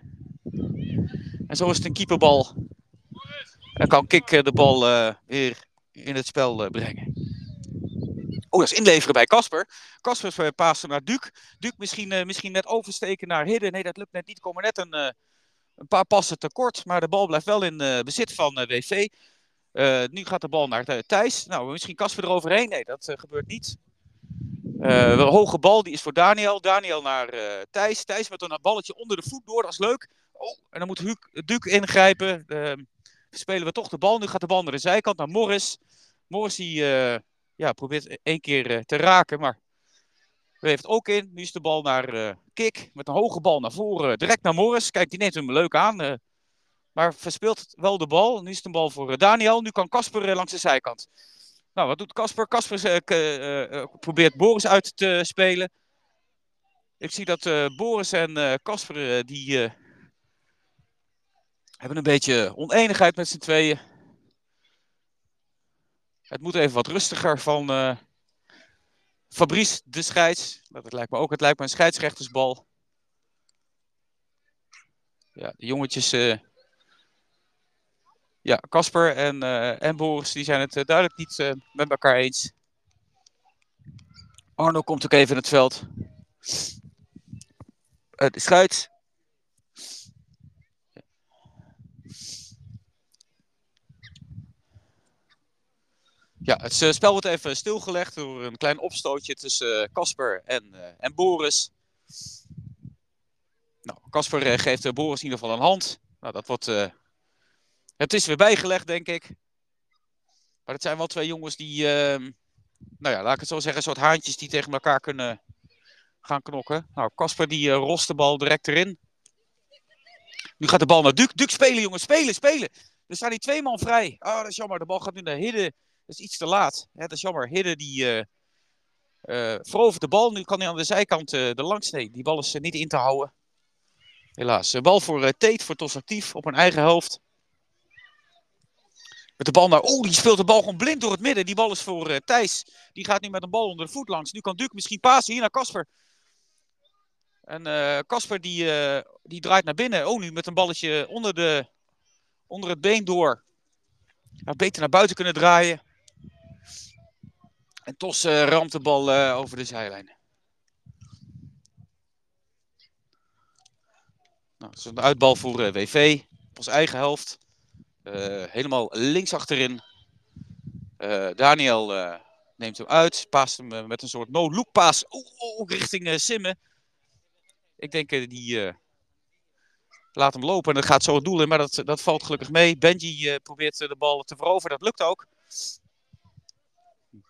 En zo is het een keeperbal. En kan Kik de bal weer in het spel brengen. Oh, dat is inleveren bij Kasper. Kasper paast naar Duke. Duke misschien, misschien net oversteken naar Hidden. Nee, dat lukt net niet. Komen net een, een paar passen tekort. Maar de bal blijft wel in bezit van WV. nu gaat de bal naar Thijs. Nou, misschien Kasper eroverheen. Nee, dat gebeurt niet. een hoge bal, die is voor Daniel. Daniel naar Thijs. Thijs met een balletje onder de voet door. Dat is leuk. Oh, en dan moet Duke ingrijpen spelen we toch de bal. Nu gaat de bal naar de zijkant, naar Morris. Morris die, uh, ja, probeert één keer uh, te raken, maar heeft ook in. Nu is de bal naar uh, Kik, met een hoge bal naar voren, direct naar Morris. Kijk, die neemt hem leuk aan, maar verspeelt wel de bal. Nu is het een bal voor Daniel, nu kan Kasper langs de zijkant. Nou, wat doet Kasper? Kasper probeert Boris uit te spelen. Ik zie dat Boris en Kasper die hebben een beetje oneenigheid met z'n tweeën. Het moet even wat rustiger van Fabrice de scheids. Dat lijkt me ook. Het lijkt me een scheidsrechtersbal. Ja, de jongetjes. Uh, ja, Casper en, uh, en Boris die zijn het duidelijk niet met elkaar eens. Arno komt ook even in het veld. de scheids Ja, het uh, spel wordt even stilgelegd door een klein opstootje tussen Casper uh, en, uh, en Boris. Nou, Casper geeft Boris in ieder geval een hand. Nou, dat wordt. het is weer bijgelegd, denk ik. Maar het zijn wel twee jongens die. Ehm, nou ja, laat ik het zo zeggen, een soort haantjes die tegen elkaar kunnen gaan knokken. Nou, Casper die rost de bal direct erin. Nu gaat de bal naar Duke. Duke spelen, jongens, spelen, spelen. Er staan die twee man vrij. Oh, dat is jammer. De bal gaat nu naar Hidden. Dat is iets te laat. Hè, dat is jammer. Hidden die uh, uh, verovert de bal. Nu kan hij aan de zijkant uh, de langs. Nee, die bal is niet in te houden. Helaas. bal voor Tate, voor Tos actief op een eigen helft. Met de bal naar. Oh, die speelt de bal gewoon blind door het midden. Die bal is voor Thijs. Die gaat nu met een bal onder de voet langs. Nu kan Duke misschien pasen hier naar Casper. En Casper die, die draait naar binnen. Oh, nu met een balletje onder, de, onder het been door. Had beter naar buiten kunnen draaien. En Tos uh, ramt de bal uh, over de zijlijn. Nou, dat is een uitbal voor uh, WV. Op onze eigen helft. helemaal links achterin. Daniel neemt hem uit. Paast hem met een soort no-look paas oh, oh, richting Simmen. Ik denk die laat hem lopen en dat gaat zo het doel in. Maar dat, dat valt gelukkig mee. Benji probeert de bal te veroveren. Dat lukt ook.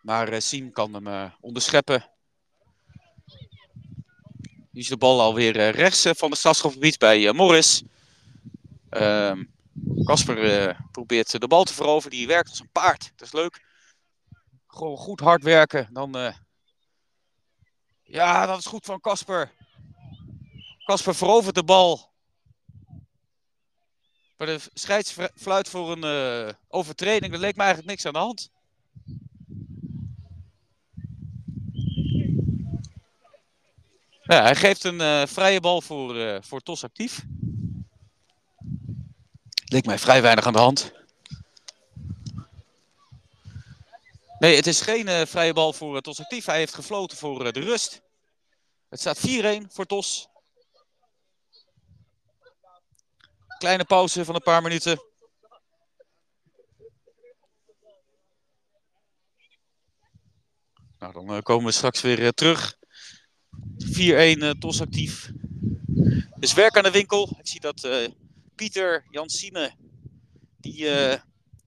Maar uh, Siem kan hem uh, onderscheppen. Nu is de bal alweer uh, rechts van het strafschopgebied bij Morris. Casper ehm, probeert de bal te veroveren. Die werkt als een paard. Dat is leuk. Gewoon goed hard werken. Dan, ja, dat is goed van Casper. Casper verovert de bal. Maar de scheids fluit voor een overtreding. Er leek me eigenlijk niks aan de hand. Ja, hij geeft een uh, vrije bal voor, uh, voor TOS actief. Leek mij vrij weinig aan de hand. Nee, het is geen uh, vrije bal voor TOS actief. Hij heeft gefloten voor de rust. Het staat 4-1 voor TOS. Kleine pauze van een paar minuten. Nou, dan eh, komen we straks weer eh, terug. 4-1 uh, TOS actief. Dus werk aan de winkel. Ik zie dat eh, Pieter, Jansine, die eh,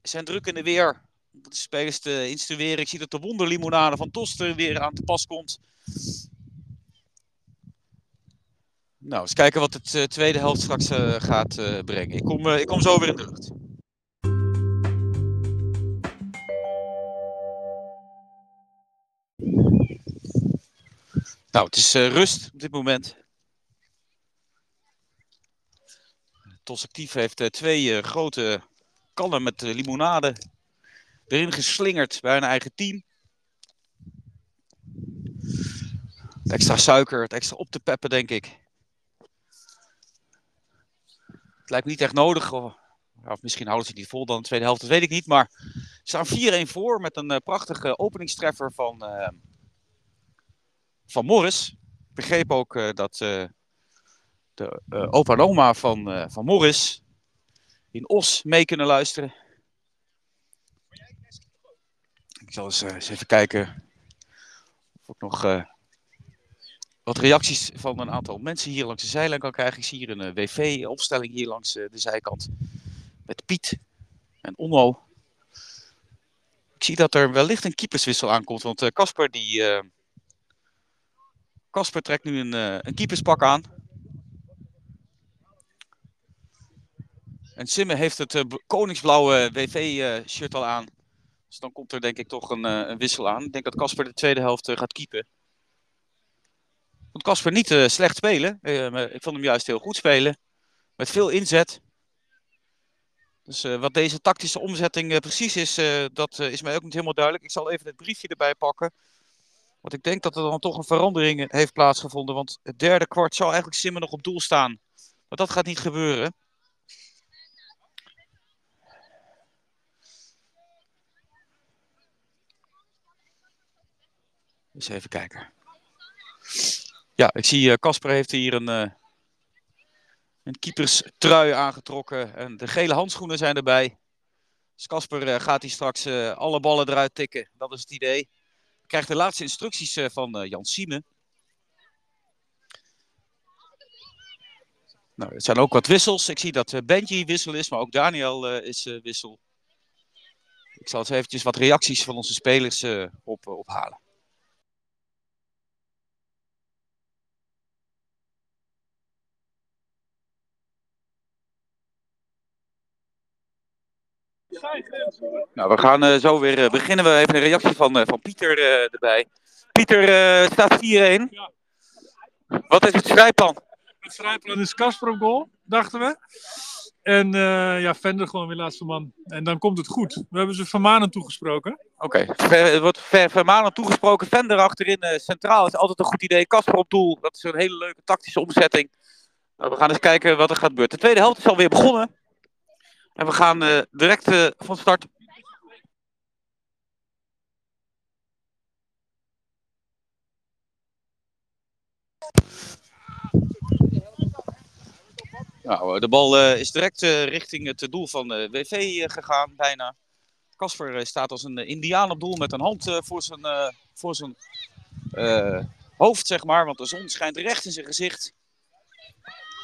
zijn druk in de weer om de spelers te instrueren. Ik zie dat de wonderlimonade van TOS er weer aan te pas komt. Nou, eens kijken wat het eh, tweede helft straks eh, gaat eh, brengen. Ik kom, eh, ik kom zo weer in de lucht. Nou, het is eh, rust op dit moment. TOS Actief heeft eh, twee eh, grote kannen met limonade erin geslingerd bij hun eigen team. Extra suiker, het extra op te peppen, denk ik. Het lijkt me niet echt nodig. Of, misschien houden ze het niet vol dan de tweede helft, dat weet ik niet. Maar ze staan 4-1 voor met een prachtige openingstreffer van, van Morris. Ik begreep ook eh, dat eh, de eh, opa van, van Morris in Os mee kunnen luisteren. Ik zal eens, eens even kijken of ik nog wat reacties van een aantal mensen hier langs de zijlijn kan krijgen. Ik zie hier een WV-opstelling hier langs de zijkant met Piet en Onno. Ik zie dat er wellicht een keeperswissel aankomt, want Casper die... Casper trekt nu een, eh, een keeperspak aan. En Simme heeft het eh, koningsblauwe WV-shirt al aan. Dus dan komt er denk ik toch een, eh, een wissel aan. Ik denk dat Casper de tweede helft eh, gaat keepen. Vond Casper niet eh, slecht spelen. Eh, ik vond hem juist heel goed spelen. Met veel inzet. Dus eh, wat deze tactische omzetting eh, precies is, eh, dat eh, is mij ook niet helemaal duidelijk. Ik zal even het briefje erbij pakken. Want ik denk dat er dan toch een verandering heeft plaatsgevonden. Want het derde kwart zou eigenlijk Simmen nog op doel staan. Maar dat gaat niet gebeuren. Eens even kijken. Ja, ik zie eh, Casper heeft hier een, eh een keeperstrui aangetrokken. En de gele handschoenen zijn erbij. Dus Casper eh, gaat hier straks alle ballen eruit tikken. Dat is het idee. Krijgt de laatste instructies eh, van eh, Jan Sieme. Nou, er zijn ook wat wissels. Ik zie dat eh, Benji wissel is, maar ook Daniel is wissel. Ik zal eens eventjes wat reacties van onze spelers op, ophalen. Nou, we gaan eh, zo weer eh, beginnen. We hebben een reactie van, eh, van Pieter erbij. Pieter, staat 4-1. Ja. Wat is het strijdplan? Het strijdplan is Kasper op goal, dachten we. En ja, Vender gewoon weer laatste man. En dan komt het goed. We hebben ze vermanend toegesproken. Oké, Ver- er wordt ver, vermanend toegesproken. Vender achterin centraal is altijd een goed idee. Kasper op doel, dat is een hele leuke tactische omzetting. Nou, we gaan eens kijken wat er gaat gebeuren. De tweede helft is alweer begonnen. En we gaan eh, direct eh, van start. Nou, eh, de bal eh, is direct richting het doel van WV gegaan, bijna. Casper eh, staat als een indiaan op doel met een hand voor zijn, voor zijn hoofd, zeg maar. Want de zon schijnt recht in zijn gezicht.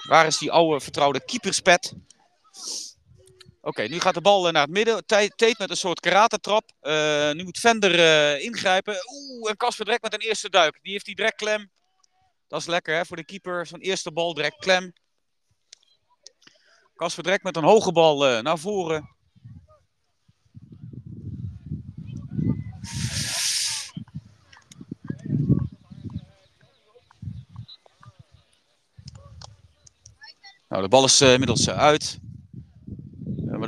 Waar is die oude vertrouwde keeperspet? Oké, nu gaat de bal eh, naar het midden. Tate met een soort karatentrap. Eh nu moet Vender eh, ingrijpen. Oeh, en Casper direct met een eerste duik. Die heeft hij direct klem. Dat is lekker hè, voor de keeper. Zo'n eerste bal direct klem. Casper direct met een hoge bal naar voren. Nou, de bal is inmiddels uit.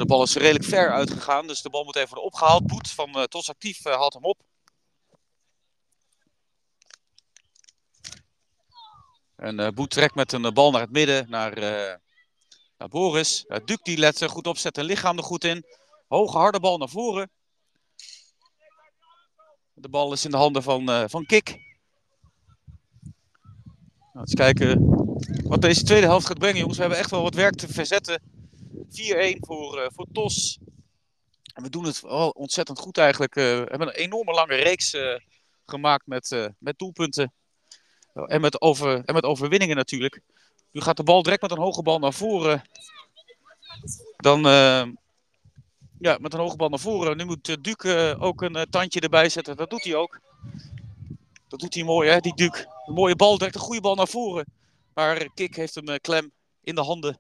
Bal is redelijk ver uitgegaan, dus de bal moet even worden opgehaald. Boet van eh Tos Actief eh, haalt hem op. En eh Boet trekt met een bal naar het midden, naar, naar Boris. Uh, Duc die let goed op, zet een lichaam er goed in. Hoge harde bal naar voren. De bal is in de handen van, van Kik. Nou, eens kijken wat deze tweede helft gaat brengen, jongens. We hebben echt wel wat werk te verzetten. 4-1 voor, eh, voor TOS. En we doen het wel ontzettend goed eigenlijk. Eh, we hebben een enorme lange reeks eh, gemaakt met, met doelpunten. En met, over, en met overwinningen natuurlijk. Nu gaat de bal direct met een hoge bal naar voren. Dan, ja, met een hoge bal naar voren. Nu moet eh, ook een tandje erbij zetten. Dat doet hij ook. Dat doet hij mooi, hè, die Duke. Een mooie bal, direct een goede bal naar voren. Maar Kik heeft hem klem in de handen.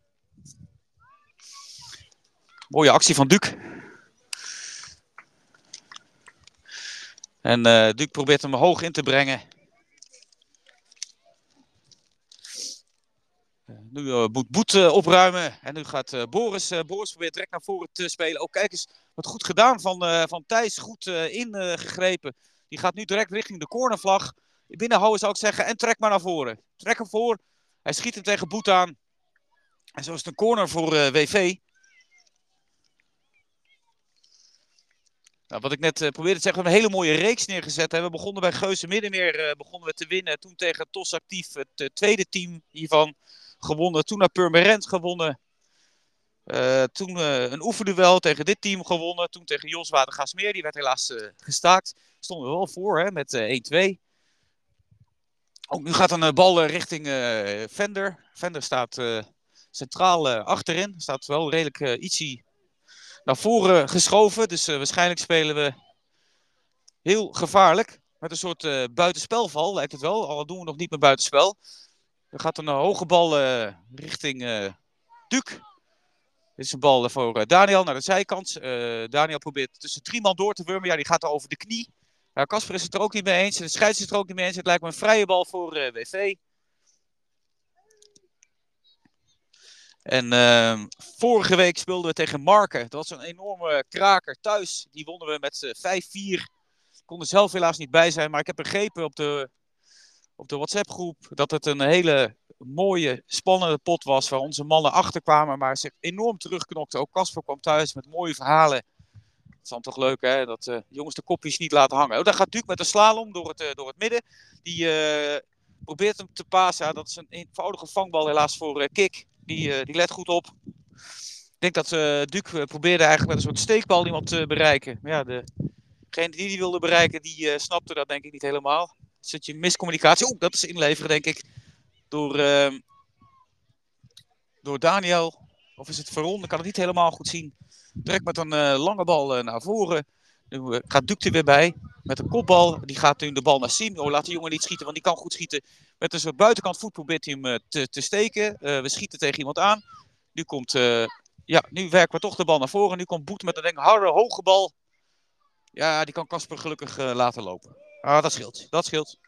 Mooie actie van Duke. En Duke probeert hem hoog in te brengen. Eh, Nu eh, moet Boet opruimen. En nu gaat Boris. Boris probeert direct naar voren te spelen. Ook kijk eens, wat goed gedaan van, van Thijs. Goed ingegrepen. Die gaat nu direct richting de cornervlag. Binnenhouden zou ik zeggen. En trek maar naar voren. Trek hem voor. Hij schiet hem tegen Boet aan. En zo is het een corner voor WV. Nou, wat ik net eh, probeerde te zeggen, we hebben een hele mooie reeks neergezet. Hè. We begonnen bij Geuze Middenmeer eh, begonnen we te winnen. Toen tegen TOS Actief, het eh, tweede team hiervan, gewonnen. Toen naar Purmerend gewonnen. Toen een oefenduel tegen dit team gewonnen. Toen tegen Jos Watergaasmeer. Die werd helaas gestaakt. Stonden we wel voor hè, met eh 1-2. Ook nu gaat een bal richting Vender. Vender staat centraal achterin. Staat wel redelijk ietsie naar voren geschoven. Dus eh, waarschijnlijk spelen we heel gevaarlijk. Met een soort eh, buitenspelval lijkt het wel. Al doen we nog niet meer buitenspel. Er gaat een hoge bal eh, richting Duke. Dit is een bal voor Daniel naar de zijkant. Daniel probeert tussen drie man door te wurmen. Ja, die gaat er over de knie. Casper is het er ook niet mee eens. De scheids is het er ook niet mee eens. Het lijkt me een vrije bal voor eh, WV. En ehm, vorige week speelden we tegen Marken. Dat was een enorme kraker thuis. Die wonnen we met eh, 5-4. Kon er zelf helaas niet bij zijn. Maar ik heb begrepen op de, op de WhatsApp-groep dat het een hele mooie, spannende pot was. Waar onze mannen achter kwamen, maar zich enorm terugknokten. Ook Casper kwam thuis met mooie verhalen. Het is dan toch leuk, hè? Dat eh, jongens de kopjes niet laten hangen. Oh, daar gaat Duke met een slalom door het, eh, midden. Die eh, probeert hem te pasen. Dat is een eenvoudige vangbal helaas voor Kik. Die, eh, die let goed op. Ik denk dat eh Duke eh, probeerde eigenlijk met een soort steekbal iemand te bereiken. Maar ja, degene die die wilde bereiken, die snapte dat denk ik niet helemaal. Zit je miscommunicatie. Oeh, dat is inleveren denk ik. Door, ehm, door Daniel. Of is het Veron? Ik kan het niet helemaal goed zien. Direct met een lange bal naar voren. Nu eh, gaat Duke er weer bij. Met een kopbal. Die gaat nu de bal naar Siem. Oh, laat de jongen niet schieten, want die kan goed schieten. Met een soort buitenkant voet probeert hij hem eh, te, te steken. Eh, we schieten tegen iemand aan. Nu komt... ja, nu werken we toch de bal naar voren. Nu komt Boet met een denk, harde, hoge bal. Ja, die kan Casper gelukkig laten lopen. Ah, dat scheelt. Dat scheelt.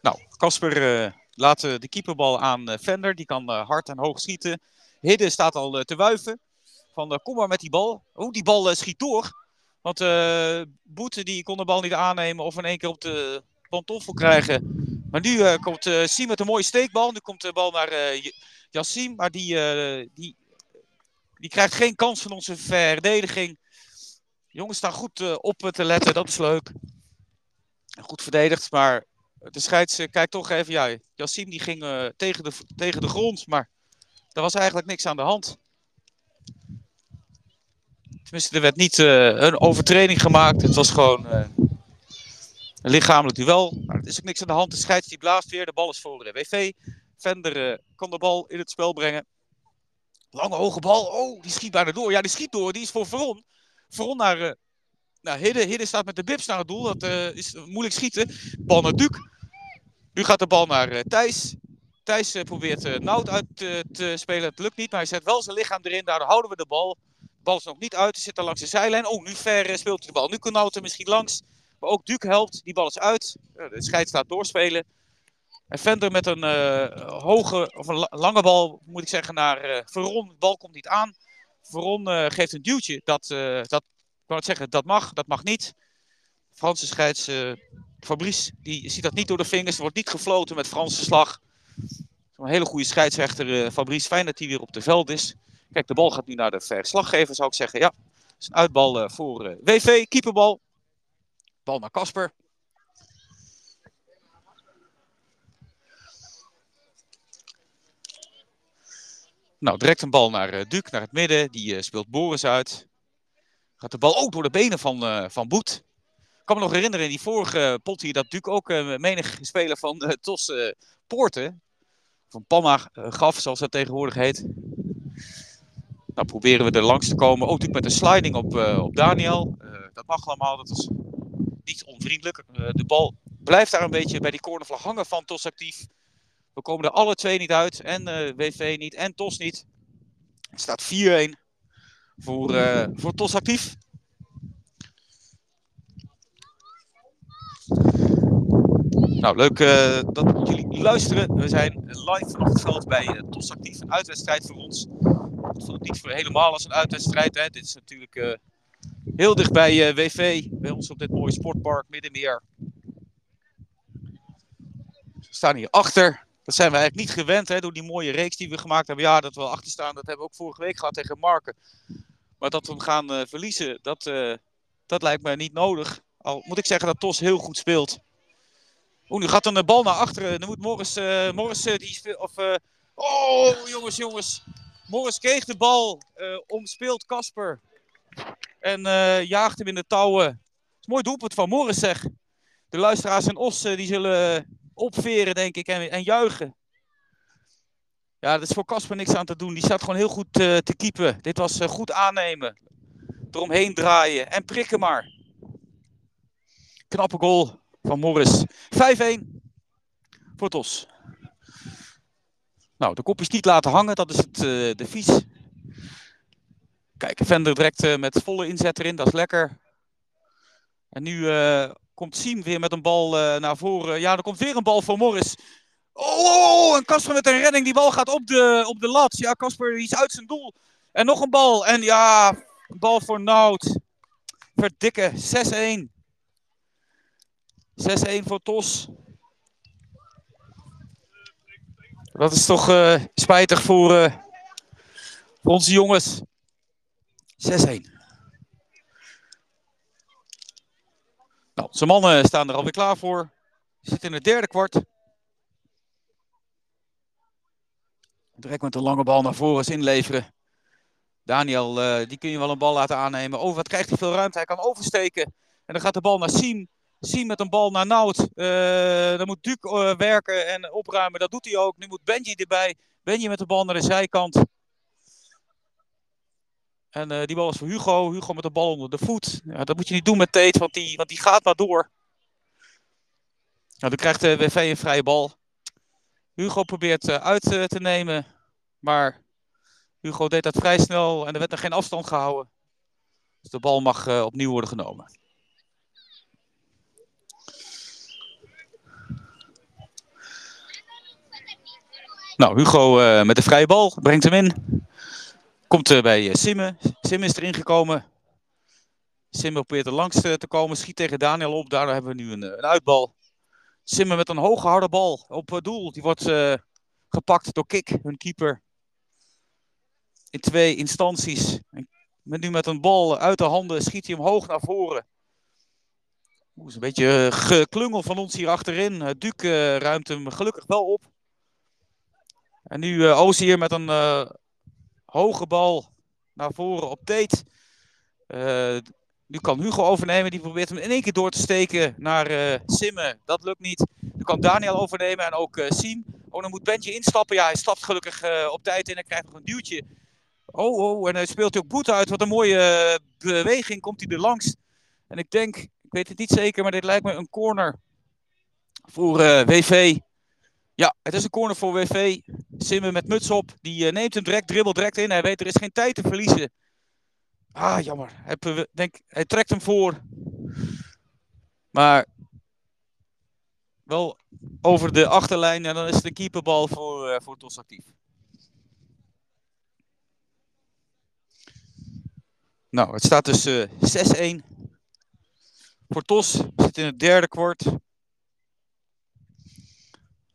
Nou, Casper eh, laat de keeperbal aan Vender. Die kan hard en hoog schieten. Hidde staat al eh, te wuiven. Van eh, kom maar met die bal. Oh, die bal eh, schiet door. Want Boete die kon de bal niet aannemen of in één keer op de pantoffel krijgen. Maar nu komt eh Siem met een mooie steekbal. Nu komt de bal naar J- Yassim. Maar die, die, die krijgt geen kans van onze verdediging. Jongens staan goed op te letten. Dat is leuk. Goed verdedigd. Maar de scheids kijkt toch even. Ja, Yassim die ging tegen, de, tegen de grond. Maar er was eigenlijk niks aan de hand. Tenminste, er werd niet eh, een overtreding gemaakt. Het was gewoon eh, een lichamelijk duel. Maar er is ook niks aan de hand. De scheids die blaast weer. De bal is voor de WV. Vender eh, kan de bal in het spel brengen. Lange hoge bal. Oh, die schiet bijna door. Ja, die schiet door. Die is voor Veron. Veron naar, naar Hidde. Hidde staat met de bips naar het doel. Dat is moeilijk schieten. Bal naar Duke. Nu gaat de bal naar Thijs. Thijs eh, probeert uh, Nout uit eh, te spelen. Het lukt niet, maar hij zet wel zijn lichaam erin. Daardoor houden we de bal. De bal is nog niet uit. Hij zit er langs de zijlijn. Oh, nu ver eh, speelt hij de bal. Nu kan Nout er misschien langs. Maar ook Duke helpt. Die bal is uit. Eh, de scheids laat doorspelen. En Vender met een eh, hoge, of een la- lange bal, moet ik zeggen, naar eh Veron. De bal komt niet aan. Veron eh, geeft een duwtje. Dat, eh, dat, ik het zeggen, dat mag, dat mag niet. Franse scheids, eh, Fabrice, die ziet dat niet door de vingers. Er wordt niet gefloten met Franse slag. Een hele goede scheidsrechter, eh, Fabrice. Fijn dat hij weer op de veld is. Kijk, de bal gaat nu naar de verslaggever, zou ik zeggen. Ja, het is een uitbal eh, voor eh, WV, keeperbal. Bal naar Kasper. Nou, direct een bal naar uh, Duc, naar het midden. Die speelt Boris uit. Gaat de bal ook door de benen van, van Boet. Ik kan me nog herinneren in die vorige pot hier dat Duc ook menig speler van TOS Poorten. Van Panna gaf, zoals dat tegenwoordig heet. Nou, proberen we er langs te komen. Ook natuurlijk met een sliding op, op Daniel. dat mag allemaal, dat is niet onvriendelijk. de bal blijft daar een beetje bij die cornervlag hangen van TOS actief. We komen er alle twee niet uit. En WV niet en TOS niet. Het staat 4-1 voor, voor TOS actief. Nou, leuk uh, dat jullie luisteren. We zijn live vanaf het veld bij uh, TOS actief. Een uitwedstrijd voor ons. Het niet voor helemaal als een uitwedstrijd. Hè. Dit is natuurlijk heel dicht bij WV. Bij ons op dit mooie sportpark Middenmeer. We staan hier achter. Dat zijn we eigenlijk niet gewend hè, door die mooie reeks die we gemaakt hebben. Ja, dat we achter staan, dat hebben we ook vorige week gehad tegen Marken. Maar dat we hem gaan verliezen, dat, dat lijkt me niet nodig. Al moet ik zeggen dat Tos heel goed speelt. Oeh, nu gaat een bal naar achteren. Nu moet Morris, uh, Morris die speelt. Of, oh, jongens, jongens. Morris kreeg de bal, omspeelt Kasper. En jaagt hem in de touwen. is mooi doelpunt van Morris, zeg. De luisteraars en Os die zullen opveren, denk ik, en, en juichen. Ja, er is voor Casper niks aan te doen. Die staat gewoon heel goed te keepen. Dit was goed aannemen. Eromheen draaien en prikken maar. Knappe goal van Morris. 5-1 voor Tos. Nou, de kopjes niet laten hangen, dat is het, uh, de vies. Kijk, Vender direct met volle inzet erin, dat is lekker. En nu Komt Siem weer met een bal naar voren. Ja, er komt weer een bal voor Morris. Oh, oh, oh en Casper met een redding. Die bal gaat op de, op de lat. Ja, Casper is uit zijn doel. En nog een bal. En ja, bal voor Nout. Verdikke, 6-1. 6-1 voor Tos. Dat is toch uh, spijtig voor, uh, voor onze jongens. 6-1. Nou, zijn mannen staan er alweer klaar voor. Zitten in het derde kwart. Direct met een lange bal naar voren inleveren. Daniel, uh, die kun je wel een bal laten aannemen. Oh, wat krijgt hij veel ruimte. Hij kan oversteken. En dan gaat de bal naar Siem. Siem met een bal naar Nout. Uh, dan moet Duc uh, werken en opruimen. Dat doet hij ook. Nu moet Benji erbij. Benji met de bal naar de zijkant. En uh, die bal is voor Hugo. Hugo met de bal onder de voet. Ja, dat moet je niet doen met Tate, want die, want die gaat maar door. Nou, dan krijgt de WV een vrije bal. Hugo probeert uit te nemen. Maar Hugo deed dat vrij snel en er werd er geen afstand gehouden. Dus de bal mag opnieuw worden genomen. Nou, Hugo met de vrije bal brengt hem in. Komt uh, bij uh, Simme. Simme is erin gekomen. Simme probeert er langs te komen. Schiet tegen Daniel op. Daardoor hebben we nu een, een uitbal. Simme met een hoge harde bal op doel. Die wordt gepakt door Kik, hun keeper. In twee instanties. Met, nu met een bal uit de handen schiet hij hem hoog naar voren. Oeh, is een beetje geklungel van ons hier achterin. Duc ruimt hem gelukkig wel op. En nu uh, hier met een Hoge bal naar voren op Tate. Uh, nu kan Hugo overnemen. Die probeert hem in één keer door te steken naar uh, Simme. Dat lukt niet. Nu kan Daniel overnemen en ook Siem. Oh, dan moet Bentje instappen. Ja, hij stapt gelukkig op tijd in en krijgt nog een duwtje. Oh, oh, en hij speelt ook Boet uit. Wat een mooie beweging. Komt hij er langs. En ik denk, ik weet het niet zeker, maar dit lijkt me een corner voor WV. Ja, het is een corner voor WV. Simmen met muts op. Die uh, neemt hem direct, dribbelt direct in. Hij weet er is geen tijd te verliezen. Ah, jammer. Hij, denk, hij trekt hem voor. Maar wel over de achterlijn. En dan is een keeperbal voor, uh, voor TOS actief. Nou, het staat dus uh, eh, 6-1. Voor TOS zit in het derde kwart.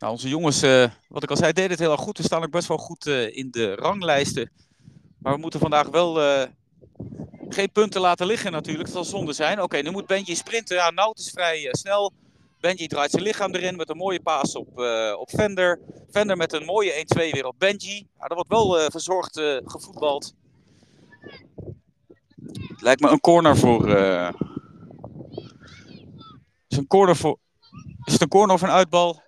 Nou, onze jongens, uh, wat ik al zei, deden het heel erg goed. We staan ook best wel goed uh, in de ranglijsten. Maar we moeten vandaag wel uh, geen punten laten liggen natuurlijk. Dat zal zonde zijn. Oké, nu moet Benji sprinten. Ja, Nout is vrij snel. Benji draait zijn lichaam erin met een mooie paas op, eh, op Vender. Vender met een mooie 1-2 weer op Benji. Ja, dat wordt wel eh, verzorgd eh, gevoetbald. Lijkt me een corner voor. eh, Is een corner voor. Is het een corner of een uitbal?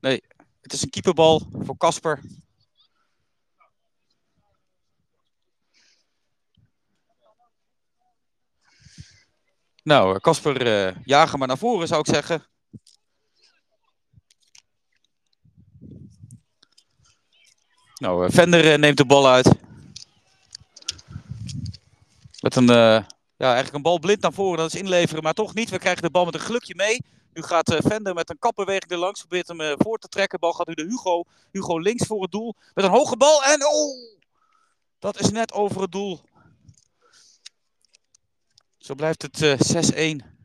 Nee, het is een keeperbal voor Casper. Nou, eh, Casper, eh jagen maar naar voren zou ik zeggen. Nou, eh, Vender neemt de bal uit. Met een, ja, eigenlijk een bal blind naar voren, dat is inleveren, maar toch niet. We krijgen de bal met een gelukje mee. Nu gaat eh, Vender met een kapbeweging er langs, probeert hem eh, voor te trekken. Bal gaat nu de Hugo. Hugo links voor het doel. Met een hoge bal en oh! Dat is net over het doel. Zo blijft het eh 6-1.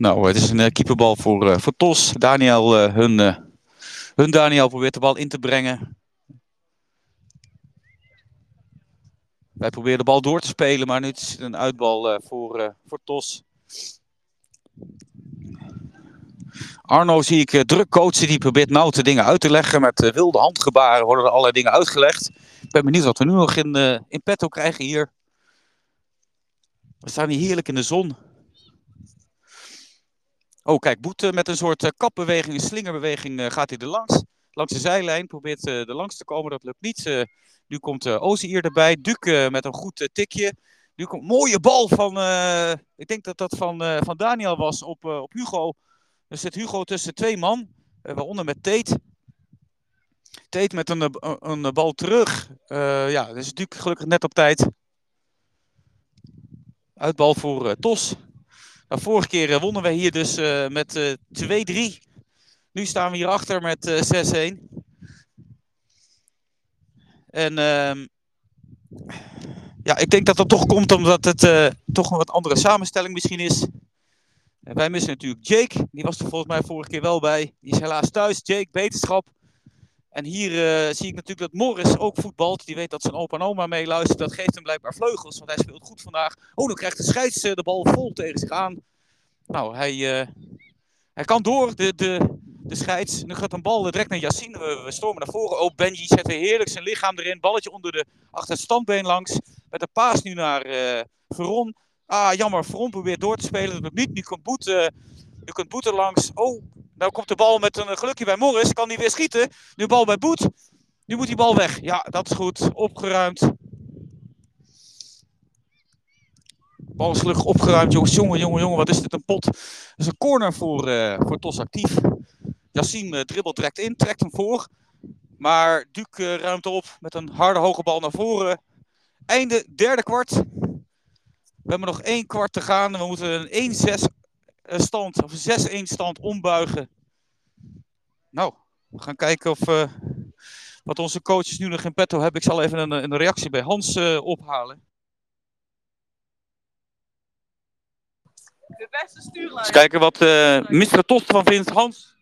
Nou, het is een eh, keeperbal voor, eh, voor Tos. Daniel, eh, hun, hun Daniel probeert de bal in te brengen. Wij proberen de bal door te spelen, maar nu is het een uitbal voor, voor Tos. Arno zie ik druk coachen, die probeert nou de dingen uit te leggen. Met wilde handgebaren worden er allerlei dingen uitgelegd. Ik ben benieuwd wat we nu nog in, in petto krijgen hier. We staan hier heerlijk in de zon. Oh, kijk, Boete met een soort eh, kapbeweging, een slingerbeweging eh, gaat hij er langs. Langs de zijlijn, probeert eh, er langs te komen, dat lukt niet. Nu komt uh, Ozier erbij, Duke met een goed tikje. Nu komt een mooie bal van, ik denk dat dat van, van Daniel was, op, op Hugo. Er zit Hugo tussen twee man, waaronder met Tate. Tate met een, een, bal terug. Ja, is Duke gelukkig net op tijd. Uitbal voor Tos. Nou, vorige keer eh, wonnen wij hier dus eh, met eh 2-3. Nu staan we hier achter met eh 6-1. En ehm, ja, ik denk dat dat toch komt omdat het eh, toch een wat andere samenstelling misschien is. Wij missen natuurlijk Jake. Die was er volgens mij vorige keer wel bij. Die is helaas thuis. Jake, beterschap. En hier eh, zie ik natuurlijk dat Morris ook voetbalt. Die weet dat zijn opa en oma meeluistert. Dat geeft hem blijkbaar vleugels, want hij speelt goed vandaag. Oh, dan krijgt de scheids eh, de bal vol tegen zich aan. Nou, hij, eh, hij kan door, de, de, de scheids. Nu gaat een bal direct naar Yassine. We, stormen naar voren. Oh, Benji zet weer heerlijk zijn lichaam erin. Balletje onder de, achter het standbeen langs. Met een paas nu naar eh Veron. Ah, jammer. Veron probeert door te spelen. Dat lukt niet. Nu komt Boet, nu komt langs. Oh, nou komt de bal met een gelukje bij Morris. Kan hij weer schieten. Nu bal bij Boet. Nu moet die bal weg. Ja, dat is goed. Opgeruimd. Bal gelukkig opgeruimd. Jongens, jongen, jongen, jongen. Wat is dit een pot? Dat is een corner voor, eh voor Tos actief. Yassine eh, dribbelt direct in. Trekt hem voor. Maar Duke eh, ruimt op met een harde hoge bal naar voren. Einde derde kwart. We hebben nog één kwart te gaan. We moeten een 1-6 eh, stand of een 6-1 stand ombuigen. Nou, we gaan kijken of eh, wat onze coaches nu nog in petto hebben. Ik zal even een, een reactie bij Hans eh, ophalen. De beste stuurlijn. Eens kijken wat eh Mr. Tost van vindt. Hans,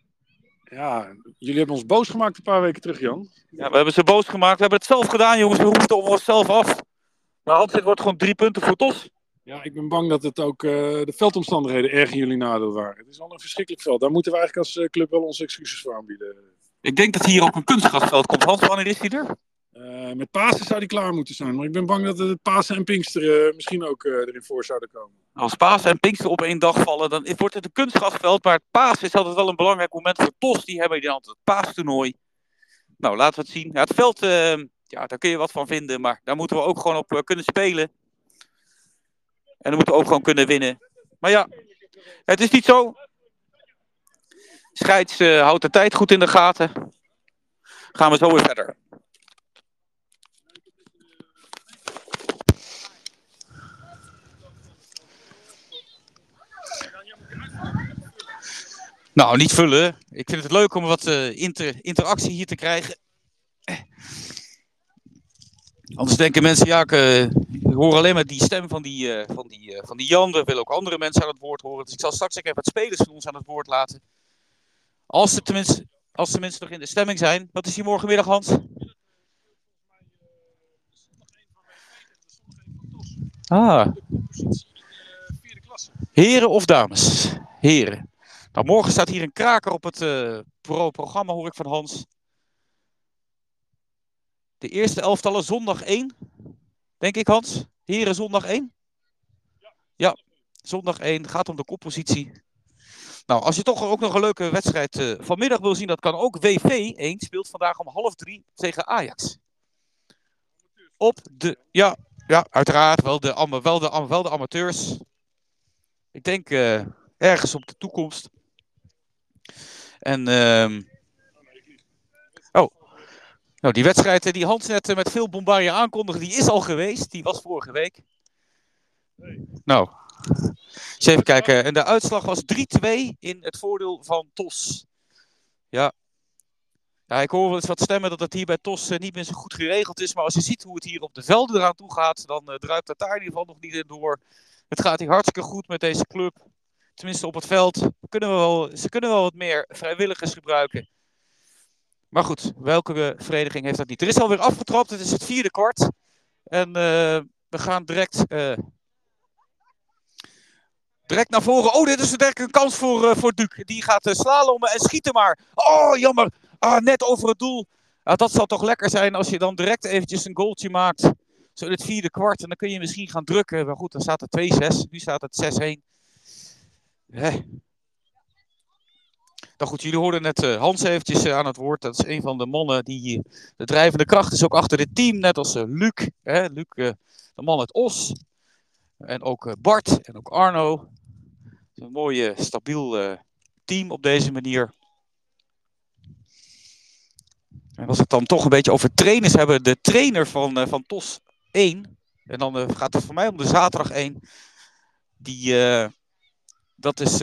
Ja, jullie hebben ons boos gemaakt een paar weken terug, Jan. ja, we hebben ze boos gemaakt. We hebben het zelf gedaan, jongens. We roepen het over onszelf af. Maar Hans, dit wordt gewoon drie punten voor Tos. Ja, ik ben bang dat het ook eh, de veldomstandigheden erg in jullie nadeel waren. Het is al een verschrikkelijk veld. Daar moeten we eigenlijk als eh, club wel onze excuses voor aanbieden. Ik denk dat hier ook een kunstgrasveld komt. Hans, wanneer is die er? Eh, met Pasen zou die klaar moeten zijn. Maar ik ben bang dat het Pasen en Pinkster misschien ook erin voor zouden komen. Als Pasen en Pinkster op één dag vallen, dan wordt het een kunstgrasveld. Maar het Pasen is altijd wel een belangrijk moment voor TOS. Die hebben dan altijd het paastoernooi. Nou, laten we het zien. Ja, het veld, ja, daar kun je wat van vinden. Maar daar moeten we ook gewoon op kunnen spelen. En dan moeten we ook gewoon kunnen winnen. Maar ja, het is niet zo. Scheids eh, houdt de tijd goed in de gaten. Gaan we zo weer verder. Nou, niet vullen. Ik vind het leuk om wat eh, inter interactie hier te krijgen. Anders denken mensen, ja, ik, eh, hoor alleen maar die stem van die, eh, van, die, eh, van die Jan. We willen ook andere mensen aan het woord horen. Dus ik zal straks even wat spelers van ons aan het woord laten. Als ze tenminste, als ze mensen nog in de stemming zijn. Wat is hier morgenmiddag, Hans? Ah. Heren of dames? Heren. Nou, morgen staat hier een kraker op het eh, pro programma, hoor ik van Hans. De eerste elftallen zondag 1. Denk ik, Hans? Heren, zondag 1? Ja, zondag 1. Gaat om de koppositie. Nou, als je toch ook nog een leuke wedstrijd eh, vanmiddag wil zien, dat kan ook. WV 1 speelt vandaag om half drie tegen Ajax. Op de, ja, ja uiteraard, wel de, wel de, wel de amateurs. Ik denk eh, ergens op de toekomst. En, ehm nou, die wedstrijd eh, die Hans net eh, met veel bombardie aankondigde, die is al geweest. Die was vorige week. Nou, eens even kijken. En de uitslag was 3-2 in het voordeel van TOS. Ja. Ja, ik hoor wel eens wat stemmen dat het hier bij TOS eh, niet meer zo goed geregeld is. Maar als je ziet hoe het hier op de velden eraan toe gaat, dan druipt het daar in ieder geval nog niet in door. Het gaat hier hartstikke goed met deze club. Tenminste op het veld. Kunnen we wel, ze kunnen wel wat meer vrijwilligers gebruiken. Maar goed, welke vereniging heeft dat niet? Er is alweer afgetrapt. Het is het vierde kwart. En eh, we gaan direct, eh, direct naar voren. Oh, dit is direct een kans voor, eh voor Duc. Die gaat eh, slalommen en schieten maar. Oh, jammer. Ah, net over het doel. Ja, dat zal toch lekker zijn als je dan direct eventjes een goaltje maakt. Zo in het vierde kwart. En dan kun je misschien gaan drukken. Maar goed, dan staat het 2-6. Nu staat het 6-1. Nou goed, jullie hoorden net eh, Hans eventjes eh, aan het woord. Dat is een van de mannen die eh, de drijvende kracht is ook achter dit team. Net als Luc. Hè? Luc, de man uit Os. En ook Bart en ook Arno. Een mooi, stabiel team op deze manier. En als het dan toch een beetje over trainers hebben. De trainer van, van TOS 1. En dan gaat het voor mij om de zaterdag 1. Die, dat is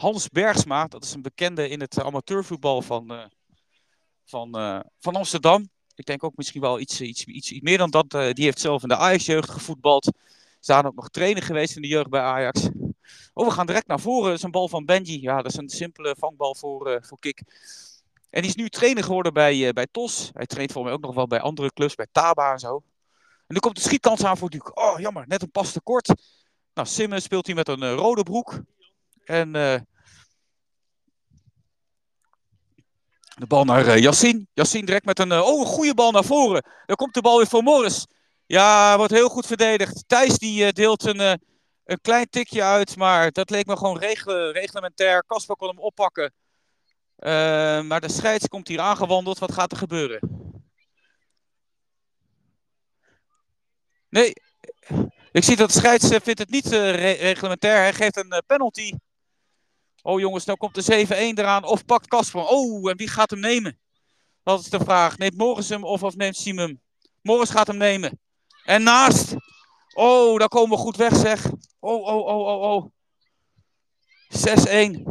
Hans Bergsma. Dat is een bekende in het amateurvoetbal van, eh, van, eh, van Amsterdam. Ik denk ook misschien wel iets, iets, iets, meer dan dat. Eh, die heeft zelf in de Ajax-jeugd gevoetbald. Staan ook nog trainer geweest in de jeugd bij Ajax. Oh, we gaan direct naar voren. Dat is een bal van Benji. Ja, dat is een simpele vangbal voor, voor Kik. En die is nu trainer geworden bij, bij TOS. Hij traint voor mij ook nog wel bij andere clubs, bij Taba en zo. En nu komt de schietkans aan voor Duke. Oh, jammer, net een pas te kort. Nou, Simmons speelt hier met een rode broek. En de bal naar eh Yassine. Direct met een, eh, oh, een goede bal naar voren. Dan komt de bal weer voor Morris. Ja, wordt heel goed verdedigd. Thijs die eh, deelt een, een klein tikje uit, maar dat leek me gewoon reglementair. Kasper kon hem oppakken. Maar de scheids komt hier aangewandeld. Wat gaat er gebeuren? Nee, ik zie dat de scheids vindt het niet re- reglementair. Hij geeft een penalty. Oh jongens, nou komt de 7-1 eraan. Of pakt Kasper. hem? Oh, en wie gaat hem nemen? Dat is de vraag. Neemt Morris hem of, of neemt Siem hem? Morris gaat hem nemen. En naast. Oh, daar komen we goed weg zeg. Oh, oh, oh, oh, oh. 6-1.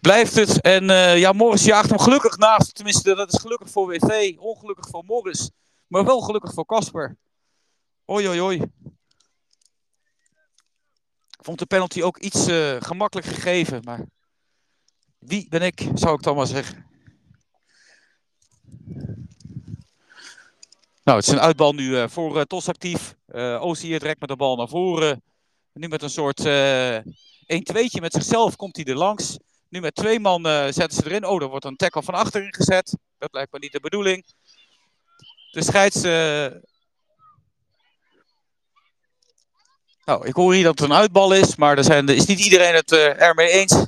Blijft het. En eh, ja, Morris jaagt hem gelukkig naast. Tenminste, dat is gelukkig voor WV. Ongelukkig voor Morris. Maar wel gelukkig voor Kasper. Oei, oei, oei. Vond de penalty ook iets eh, gemakkelijk gegeven. Maar wie ben ik, zou ik dan maar zeggen. Nou, het is een uitbal nu eh, voor eh TOS actief. Oost hier direct met de bal naar voren. Nu met een soort eh 1-2'tje met zichzelf komt hij er langs. Nu met twee man zetten ze erin. Oh, er wordt een tackle van achterin gezet. Dat lijkt me niet de bedoeling. De scheids... eh, Nou, ik hoor hier dat het een uitbal is, maar er zijn, is niet iedereen het eh, ermee eens.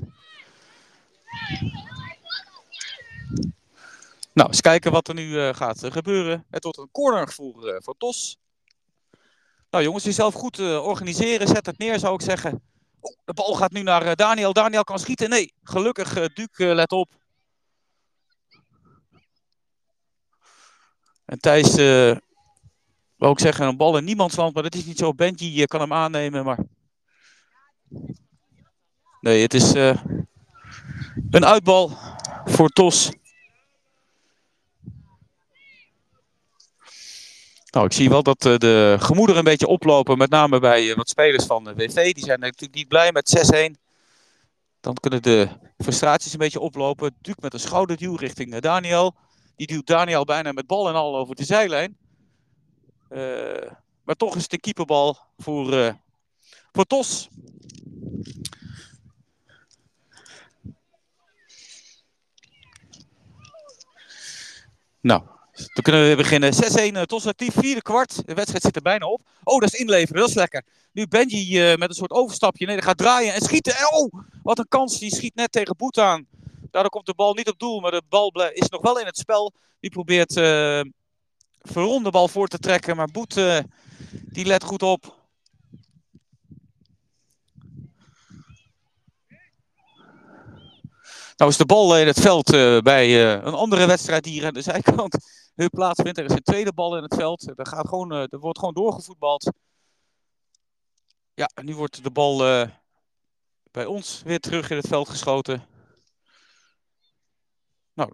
Nou, eens kijken wat er nu eh, gaat eh, gebeuren. Het wordt een corner voor, Tos. Nou jongens, jezelf goed organiseren. Zet het neer, zou ik zeggen. Oh, de bal gaat nu naar Daniel. Daniel kan schieten. Nee, gelukkig, Duc, eh, let op. En Thijs, wou ik zeggen, een bal in niemandsland. Maar dat is niet zo. Benji eh, kan hem aannemen, maar... Nee, het is eh, een uitbal voor Tos. Nou, ik zie wel dat eh, de gemoederen een beetje oplopen, met name bij eh, wat spelers van WV. Die zijn natuurlijk niet blij met 6-1. Dan kunnen de frustraties een beetje oplopen. Duke met een schouderduw richting Daniel. Die duwt Daniel bijna met bal en al over de zijlijn. Eh, maar toch is een keeperbal voor, eh, voor Tos. Nou, dan kunnen we beginnen. 6-1 uh, Tos actief, vierde kwart. De wedstrijd zit er bijna op. Oh, dat is inleveren, dat is lekker. Nu Benji eh, met een soort overstapje. Nee, dan gaat draaien en schieten. En Oh, wat een kans. Die schiet net tegen Boet aan. Daardoor komt de bal niet op doel, maar de bal is nog wel in het spel. Die probeert eh Veron de bal voor te trekken, maar Boet die let goed op. Nou is de bal in het veld eh, bij eh, een andere wedstrijd die hier aan de zijkant <laughs> nu plaatsvindt. Er is een tweede bal in het veld. Er, gaat gewoon, eh, er wordt gewoon doorgevoetbald. Ja, nu wordt de bal bij ons weer terug in het veld geschoten. Nou.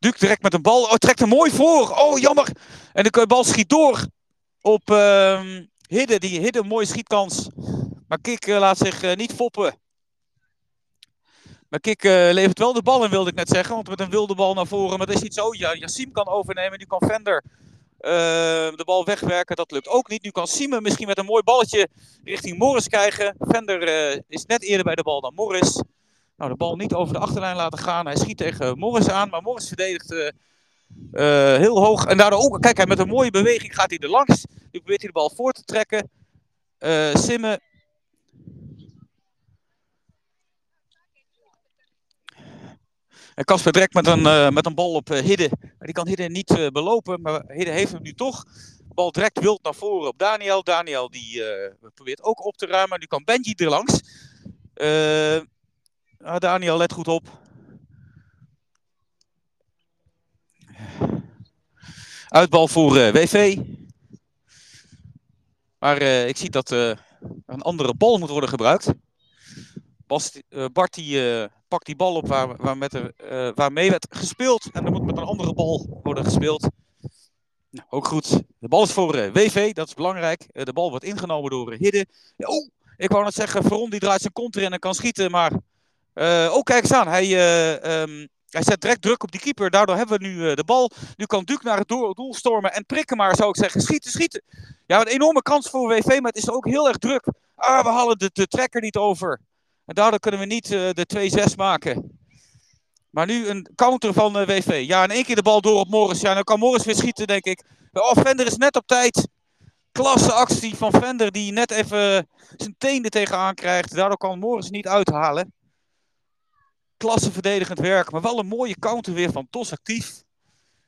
Duke direct met een bal. Oh, trekt hem mooi voor. Oh, jammer. En de bal schiet door op ehm Hidde. Die Hidde mooie schietkans. Maar Kik eh, laat zich eh, niet foppen. Maar Kik eh, levert wel de bal in, wilde ik net zeggen. Want met een wilde bal naar voren. Maar dat is niet zo. Ja, Yassim kan overnemen. Nu kan Vender eh, de bal wegwerken. Dat lukt ook niet. Nu kan Siemen misschien met een mooi balletje richting Morris krijgen. Vender is net eerder bij de bal dan Morris. Nou, de bal niet over de achterlijn laten gaan. Hij schiet tegen Morris aan. Maar Morris verdedigt eh, eh, heel hoog. En daardoor ook, kijk, hij met een mooie beweging gaat hij er langs. Nu probeert hij de bal voor te trekken. Simmen En Casper direct met een, met een bal op Hidde. Die kan Hidde niet belopen. Maar Hidde heeft hem nu toch. Bal direct wild naar voren op Daniel. Daniel die probeert ook op te ruimen. Nu kan Benji er langs. Ah, Daniel, let goed op. Uitbal voor eh, WV. Maar eh, ik zie dat eh, er een andere bal moet worden gebruikt. Bart die, pakt die bal op waar, waar met eh, waarmee werd gespeeld. En er moet met een andere bal worden gespeeld. Nou, ook goed. De bal is voor WV, dat is belangrijk. De bal wordt ingenomen door Hidde. Oh, ik wou net zeggen, Veron die draait zijn kont erin en kan schieten. Maar, eh, oh kijk eens aan. Hij, ehm, hij zet direct druk op die keeper. Daardoor hebben we nu eh, de bal. Nu kan Duke naar het doel, stormen en prikken maar, zou ik zeggen. Schieten, schieten. Ja, een enorme kans voor WV, maar het is ook heel erg druk. Ah, we halen de, de trekker niet over. En daardoor kunnen we niet de 2-6 maken. Maar nu een counter van WV. Ja, in één keer de bal door op Morris. Ja, dan kan Morris weer schieten, denk ik. Oh, Vender is net op tijd. Klasse actie van Vender, die net even zijn teen er tegenaan krijgt. Daardoor kan Morris niet uithalen. Klasse verdedigend werk, maar wel een mooie counter weer van Tos actief.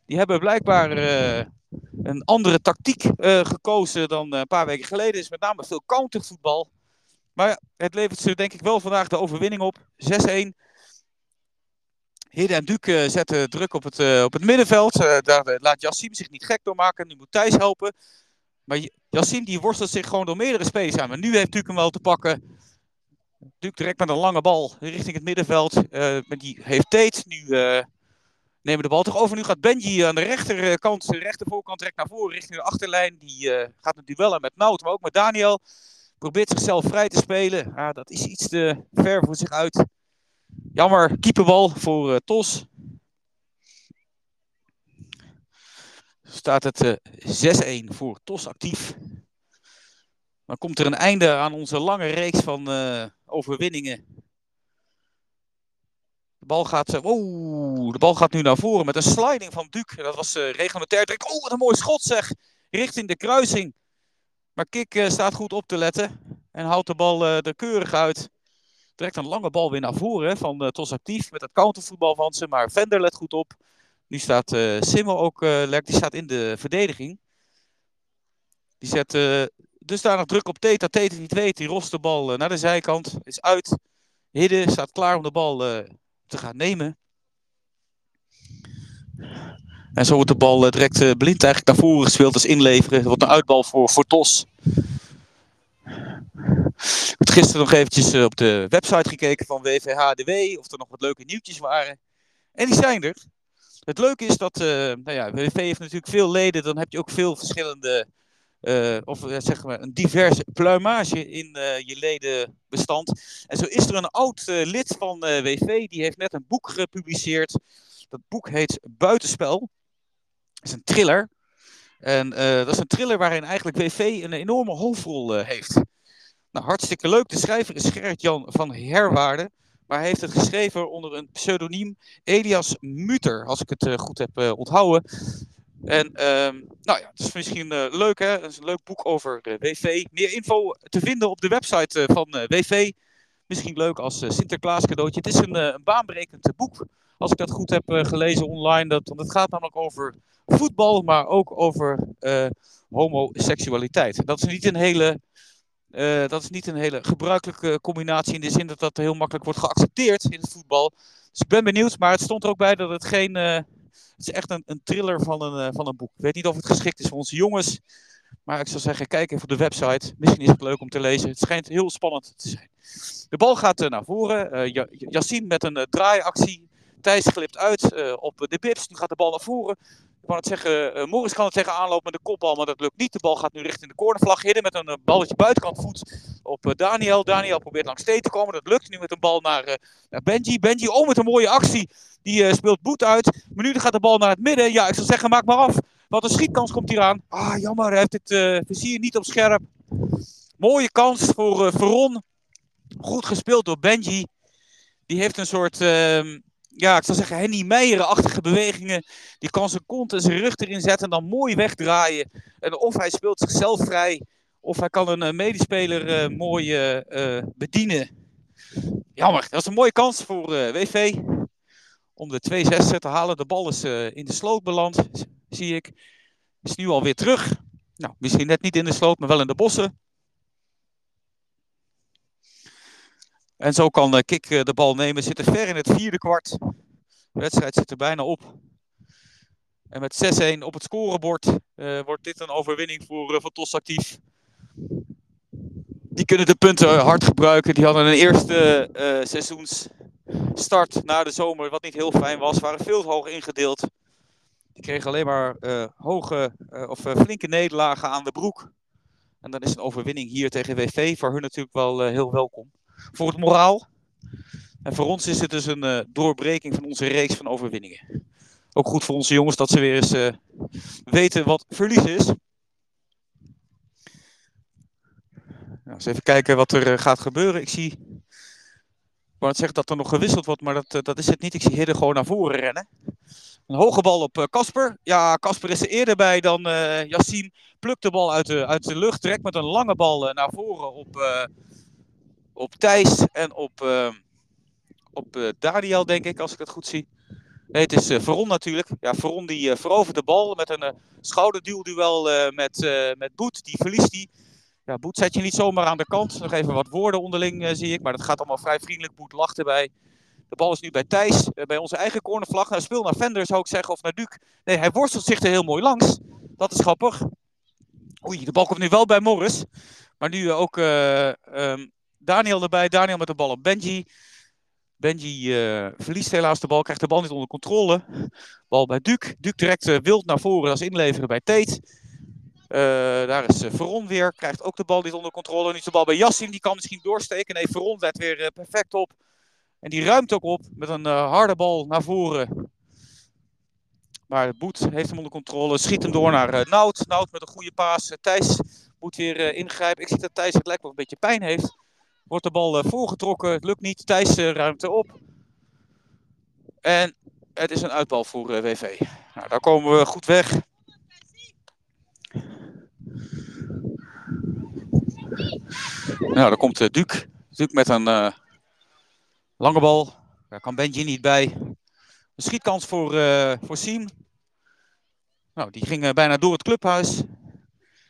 Die hebben blijkbaar eh, een andere tactiek eh, gekozen dan eh, een paar weken geleden. is met name veel countervoetbal. Maar het levert ze denk ik wel vandaag de overwinning op. 6-1. Hidde en Duke zetten druk op het, op het middenveld. Daar laat Yassim zich niet gek door maken. Nu moet Thijs helpen. Maar J- Yassim die worstelt zich gewoon door meerdere spelers aan. Maar nu heeft Duke hem wel te pakken. Duke direct met een lange bal richting het middenveld. Eh, die heeft Tate. Nu eh, nemen de bal toch over. Nu gaat Benji aan de rechterkant, de rechtervoorkant direct naar voren richting de achterlijn. Die eh, gaat een duel aan met Nout, maar ook met Daniel. Probeert zichzelf vrij te spelen. Ah, dat is iets te ver voor zich uit. Jammer, keeperbal voor eh, Tos. Staat het eh 6-1 voor Tos actief. Dan komt er een einde aan onze lange reeks van eh, overwinningen. De bal, gaat, eh, oeh, de bal gaat nu naar voren met een sliding van Duke. Dat was eh reglementair. Direct. Oh, wat een mooi schot zeg. Richting de kruising. Maar Kik eh, staat goed op te letten. En houdt de bal eh, er keurig uit. Direct een lange bal weer naar voren van eh, Tos actief. Met het countervoetbal van ze. Maar Vender let goed op. Nu staat eh Simmel ook eh lek. Die staat in de verdediging. Die zet eh dusdanig druk op Teta. Teta niet weet. Die rost de bal eh, naar de zijkant. Is uit. Hidde staat klaar om de bal eh, te gaan nemen. En zo wordt de bal eh, direct blind eigenlijk naar voren gespeeld als inleveren. Het wordt een uitbal voor, voor Tos. Ik heb gisteren nog eventjes op de website gekeken van WVHDW of er nog wat leuke nieuwtjes waren. En die zijn er. Het leuke is dat, eh nou ja, WV heeft natuurlijk veel leden, dan heb je ook veel verschillende, eh, of eh, zeg maar een diverse pluimage in eh, je ledenbestand. En zo is er een oud lid van WV, die heeft net een boek gepubliceerd. Dat boek heet Buitenspel. Dat is een thriller. En dat is een thriller waarin eigenlijk WV een enorme hoofdrol heeft. Nou, hartstikke leuk. De schrijver is Gerrit-Jan van Herwaarde. Maar hij heeft het geschreven onder een pseudoniem Elias Muter, als ik het goed heb onthouden. En ehm, nou ja, het is misschien eh, leuk hè, is een leuk boek over eh, WV. Meer info te vinden op de website eh, van WV. Misschien leuk als Sinterklaas cadeautje. Het is een, een baanbrekend boek, als ik dat goed heb gelezen online. Dat, want het gaat namelijk over voetbal, maar ook over homoseksualiteit. Dat is niet een hele dat is niet een hele gebruikelijke combinatie in de zin dat dat heel makkelijk wordt geaccepteerd in het voetbal. Dus ik ben benieuwd, maar het stond er ook bij dat het geen. Het is echt een, een thriller van een, eh, van een boek. Ik weet niet of het geschikt is voor onze jongens. Maar ik zou zeggen, kijk even op de website. Misschien is het leuk om te lezen. Het schijnt heel spannend te zijn. De bal gaat eh, naar voren. Yassine met een draaiactie. Thijs glipt uit op de bips. Nu gaat de bal naar voren. Ik wou het zeggen, eh, Morris kan het tegen aanlopen met de kopbal, maar dat lukt niet. De bal gaat nu richting de cornervlag. Hidden met een eh, balletje buitenkant voet op eh, Daniel. Daniel probeert langs T te komen. Dat lukt nu met een bal naar, Benji. Benji, oh met een mooie actie. Die speelt Boet uit. Maar nu gaat de bal naar het midden. Ja, ik zou zeggen, maak maar af. Wat een schietkans komt hier aan. Ah, jammer, hij heeft het vizier niet op scherp. Mooie kans voor Veron. Goed gespeeld door Benji. Die heeft een soort, ehm, ja, ik zou zeggen, Henny Meijer-achtige bewegingen. Die kan zijn kont en zijn rug erin zetten en dan mooi wegdraaien. En of hij speelt zichzelf vrij, of hij kan een eh, medespeler eh, mooi eh, bedienen. Jammer, dat is een mooie kans voor WV. Om de 2-6 te halen. De bal is in de sloot beland, zie ik. Is nu alweer terug. Nou, misschien net niet in de sloot, maar wel in de bossen. En zo kan eh, Kik eh, de bal nemen. Zitten ver in het vierde kwart. De wedstrijd zit er bijna op. En met 6-1 op het scorebord eh, wordt dit een overwinning voor, uh, TOS actief. Die kunnen de punten hard gebruiken. Die hadden een eerste uh, seizoensstart na de zomer, wat niet heel fijn was. Waren veel te hoog ingedeeld. Die kregen alleen maar hoge of flinke nederlagen aan de broek. En dan is een overwinning hier tegen WV voor hun natuurlijk wel heel welkom. Voor het moraal. En voor ons is het dus een uh, doorbreking van onze reeks van overwinningen. Ook goed voor onze jongens dat ze weer eens uh, weten wat verlies is. Nou, eens even kijken wat er uh, gaat gebeuren. Ik zie. Ik wou zeggen dat er nog gewisseld wordt, maar dat, dat is het niet. Ik zie Hidden gewoon naar voren rennen. Een hoge bal op Casper. ja, Casper is er eerder bij dan Yassine. Plukt de bal uit de, uit de lucht. Trekt met een lange bal naar voren op, op Thijs en op, uh, op uh, Daniel, denk ik, als ik het goed zie. Nee, het is uh, Veron natuurlijk. Ja, Veron die uh, verovert de bal met een uh, schouderduwduel met, met Boet. Die verliest die. Ja, Boet zet je niet zomaar aan de kant. Nog even wat woorden onderling zie ik, maar dat gaat allemaal vrij vriendelijk. Boet lacht erbij. De bal is nu bij Thijs, bij onze eigen cornervlag. Nou, speel naar Vendor zou ik zeggen, of naar Duke. Nee, hij worstelt zich er heel mooi langs. Dat is grappig. Oei, de bal komt nu wel bij Morris. Maar nu ook um, Daniel erbij. Daniel met de bal op Benji. Benji uh, verliest helaas de bal, krijgt de bal niet onder controle. Bal bij Duke. Duke direct uh, wild naar voren als inleveren bij Tate. Uh, daar is Veron weer, krijgt ook de bal niet onder controle. Nu is de bal bij Yassin, die kan misschien doorsteken. Nee, Veron let weer perfect op. En die ruimt ook op met een harde bal naar voren. Maar Boet heeft hem onder controle, schiet hem door naar Nout. Nout met een goede paas. Thijs moet weer ingrijpen. Ik zie dat Thijs het lijkt wel een beetje pijn heeft. Wordt de bal uh, voorgetrokken. Het lukt niet. Thijs uh, ruimte op. En het is een uitbal voor uh, WV. Nou, daar komen we goed weg. Nou, daar komt uh, Duke. Duke met een lange bal. Daar kan Benji niet bij. Een schietkans voor, voor Siem. Nou, die ging bijna door het clubhuis.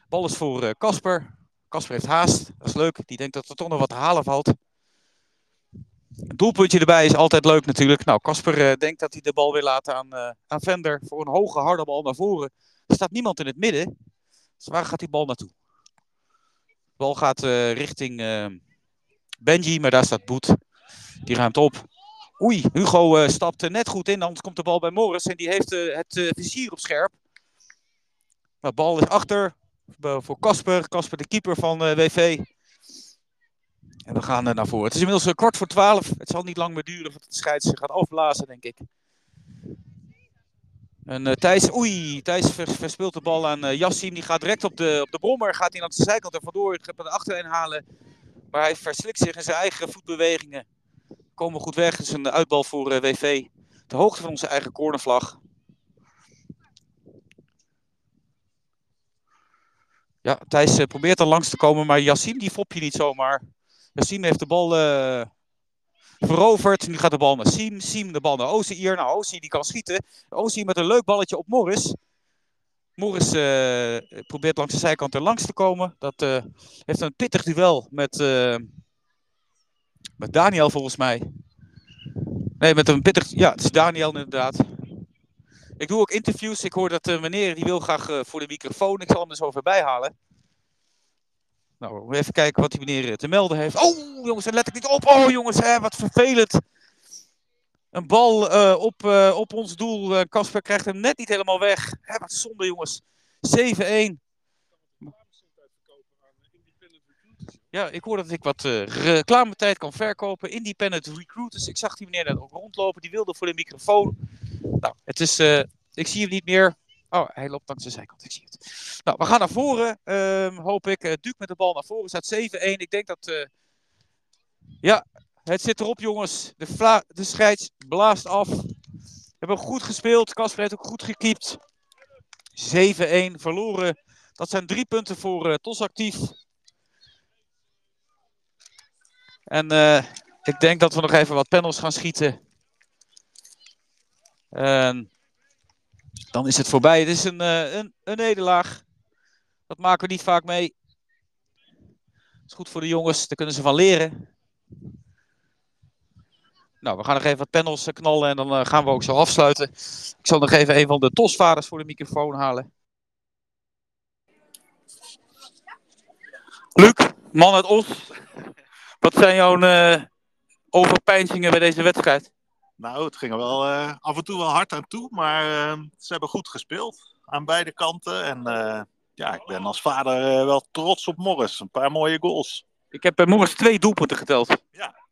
Bal is voor Casper. Casper heeft haast, dat is leuk. Die denkt dat er toch nog wat te halen valt. Een doelpuntje erbij is altijd leuk natuurlijk. Nou, Casper uh, denkt dat hij de bal wil laten aan, uh, aan Vender voor een hoge, harde bal naar voren. Er staat niemand in het midden. Dus waar gaat die bal naartoe? De bal gaat uh, richting Benji, maar daar staat Boet. Die ruimt op. Oei, Hugo eh, stapt eh, net goed in, anders komt de bal bij Morris en die heeft eh, het eh, vizier op scherp. De bal is achter eh, voor Casper, Casper de keeper van eh, WV. En we gaan eh, naar voren. Het is inmiddels een kwart voor twaalf. Het zal niet lang meer duren voordat de scheids zich gaat afblazen, denk ik. En eh, Thijs, oei, Thijs vers- verspeelt de bal aan eh Yassim. Die gaat direct op de, op de brommer. Gaat hij aan de zijkant er vandoor. Gaat bij de achterlijn halen. Maar hij verslikt zich in zijn eigen voetbewegingen. Komen goed weg. Het is een uitbal voor eh, WV. De hoogte van onze eigen cornervlag. Ja, Thijs eh, probeert er langs te komen, maar Yassim die fop je niet zomaar. Yassim heeft de bal eh, veroverd. Nu gaat de bal naar Siem. Siem de bal naar Ozier. Nou, Ozier die kan schieten. Ozier met een leuk balletje op Morris. Morris eh, probeert langs de zijkant er langs te komen. Dat heeft een pittig duel met, met Daniel volgens mij. Nee, met een pittig... Ja, het is Daniel inderdaad. Ik doe ook interviews. Ik hoor dat de meneer die wil graag eh, voor de microfoon. Ik zal hem er zo even bijhalen. Nou, even kijken wat die meneer eh, te melden heeft. Oh, jongens, let ik niet op. Oh, jongens, hè, wat vervelend. Een bal eh, op, eh, op ons doel. Eh, Casper krijgt hem net niet helemaal weg. Hè, wat zonde, jongens. 7-1. Ja, ik hoor dat ik wat eh, reclametijd kan verkopen. Independent recruiters. Ik zag die meneer net ook rondlopen. Die wilde voor de microfoon. Nou, het is, eh, ik zie hem niet meer. Oh, hij loopt langs de zijkant. Ik zie het. Nou, we gaan naar voren. ehm, hoop ik. Uh, Duke met de bal naar voren. Staat 7-1. Ik denk dat. eh, ja, het zit erop, jongens. De, de scheids blaast af. We hebben goed gespeeld. Casper heeft ook goed gekiept. 7-1 verloren. Dat zijn drie punten voor eh TOS actief. En eh, ik denk dat we nog even wat panels gaan schieten. En dan is het voorbij. Het is een, eh, een, een nederlaag. Dat maken we niet vaak mee. Dat is goed voor de jongens. Daar kunnen ze van leren. Nou, we gaan nog even wat panels eh, knallen en dan gaan we ook zo afsluiten. Ik zal nog even een van de TOS-vaders voor de microfoon halen. Luc, man uit Os. Wat zijn jouw eh, overpeinzingen bij deze wedstrijd? Nou, het ging er wel eh, af en toe wel hard aan toe, maar eh, ze hebben goed gespeeld aan beide kanten. En ja, ik ben als vader wel trots op Morris. Een paar mooie goals. Ik heb bij Morris twee doelpunten geteld.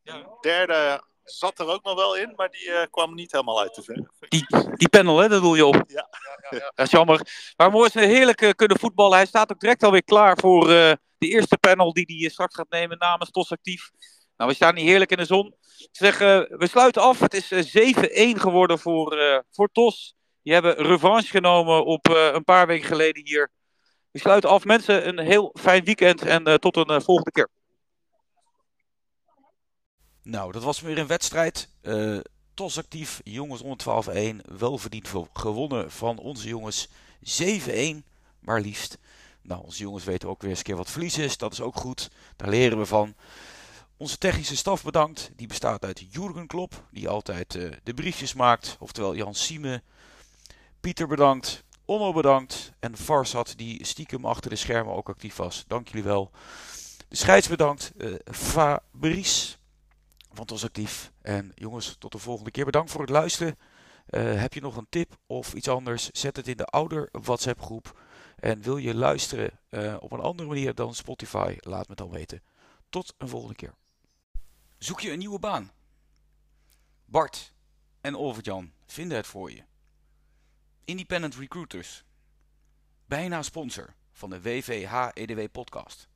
De derde zat er ook nog wel in, maar die eh, kwam niet helemaal uit de verf. Die, die panel, hè, dat doe je op. Ja. <laughs> Dat is jammer. Maar Morris heeft heerlijk eh, kunnen voetballen. Hij staat ook direct alweer klaar voor eh, de eerste panel die hij straks gaat nemen namens TOS Actief. Nou, we staan hier heerlijk in de zon. Ik zeg, we sluiten af. Het is eh, 7-1 geworden voor, voor TOS. Die hebben revanche genomen op een paar weken geleden hier. We sluiten af. Mensen, een heel fijn weekend en tot een volgende keer. Nou, dat was weer een wedstrijd. Eh TOS actief, jongens onder 12-1. Welverdiend gewonnen van onze jongens 7-1, maar liefst. Nou, onze jongens weten ook weer eens een keer wat verlies is. Dat is ook goed. Daar leren we van. Onze technische staf bedankt. Die bestaat uit Jurgen Klop, die altijd eh, de briefjes maakt. Oftewel Jan Sieme. Pieter bedankt. Onno bedankt. En Farsad, die stiekem achter de schermen ook actief was. Dank jullie wel. De scheids bedankt. eh Fabrice van TOS Actief. En jongens, tot de volgende keer. Bedankt voor het luisteren. Eh, heb je nog een tip of iets anders? Zet het in de ouder WhatsApp groep. En wil je luisteren eh, op een andere manier dan Spotify? Laat me dan weten. Tot een volgende keer. Zoek je een nieuwe baan? Bart en Olvert-Jan vinden het voor je. Independent Recruiters. Bijna sponsor van de WVH EDW podcast.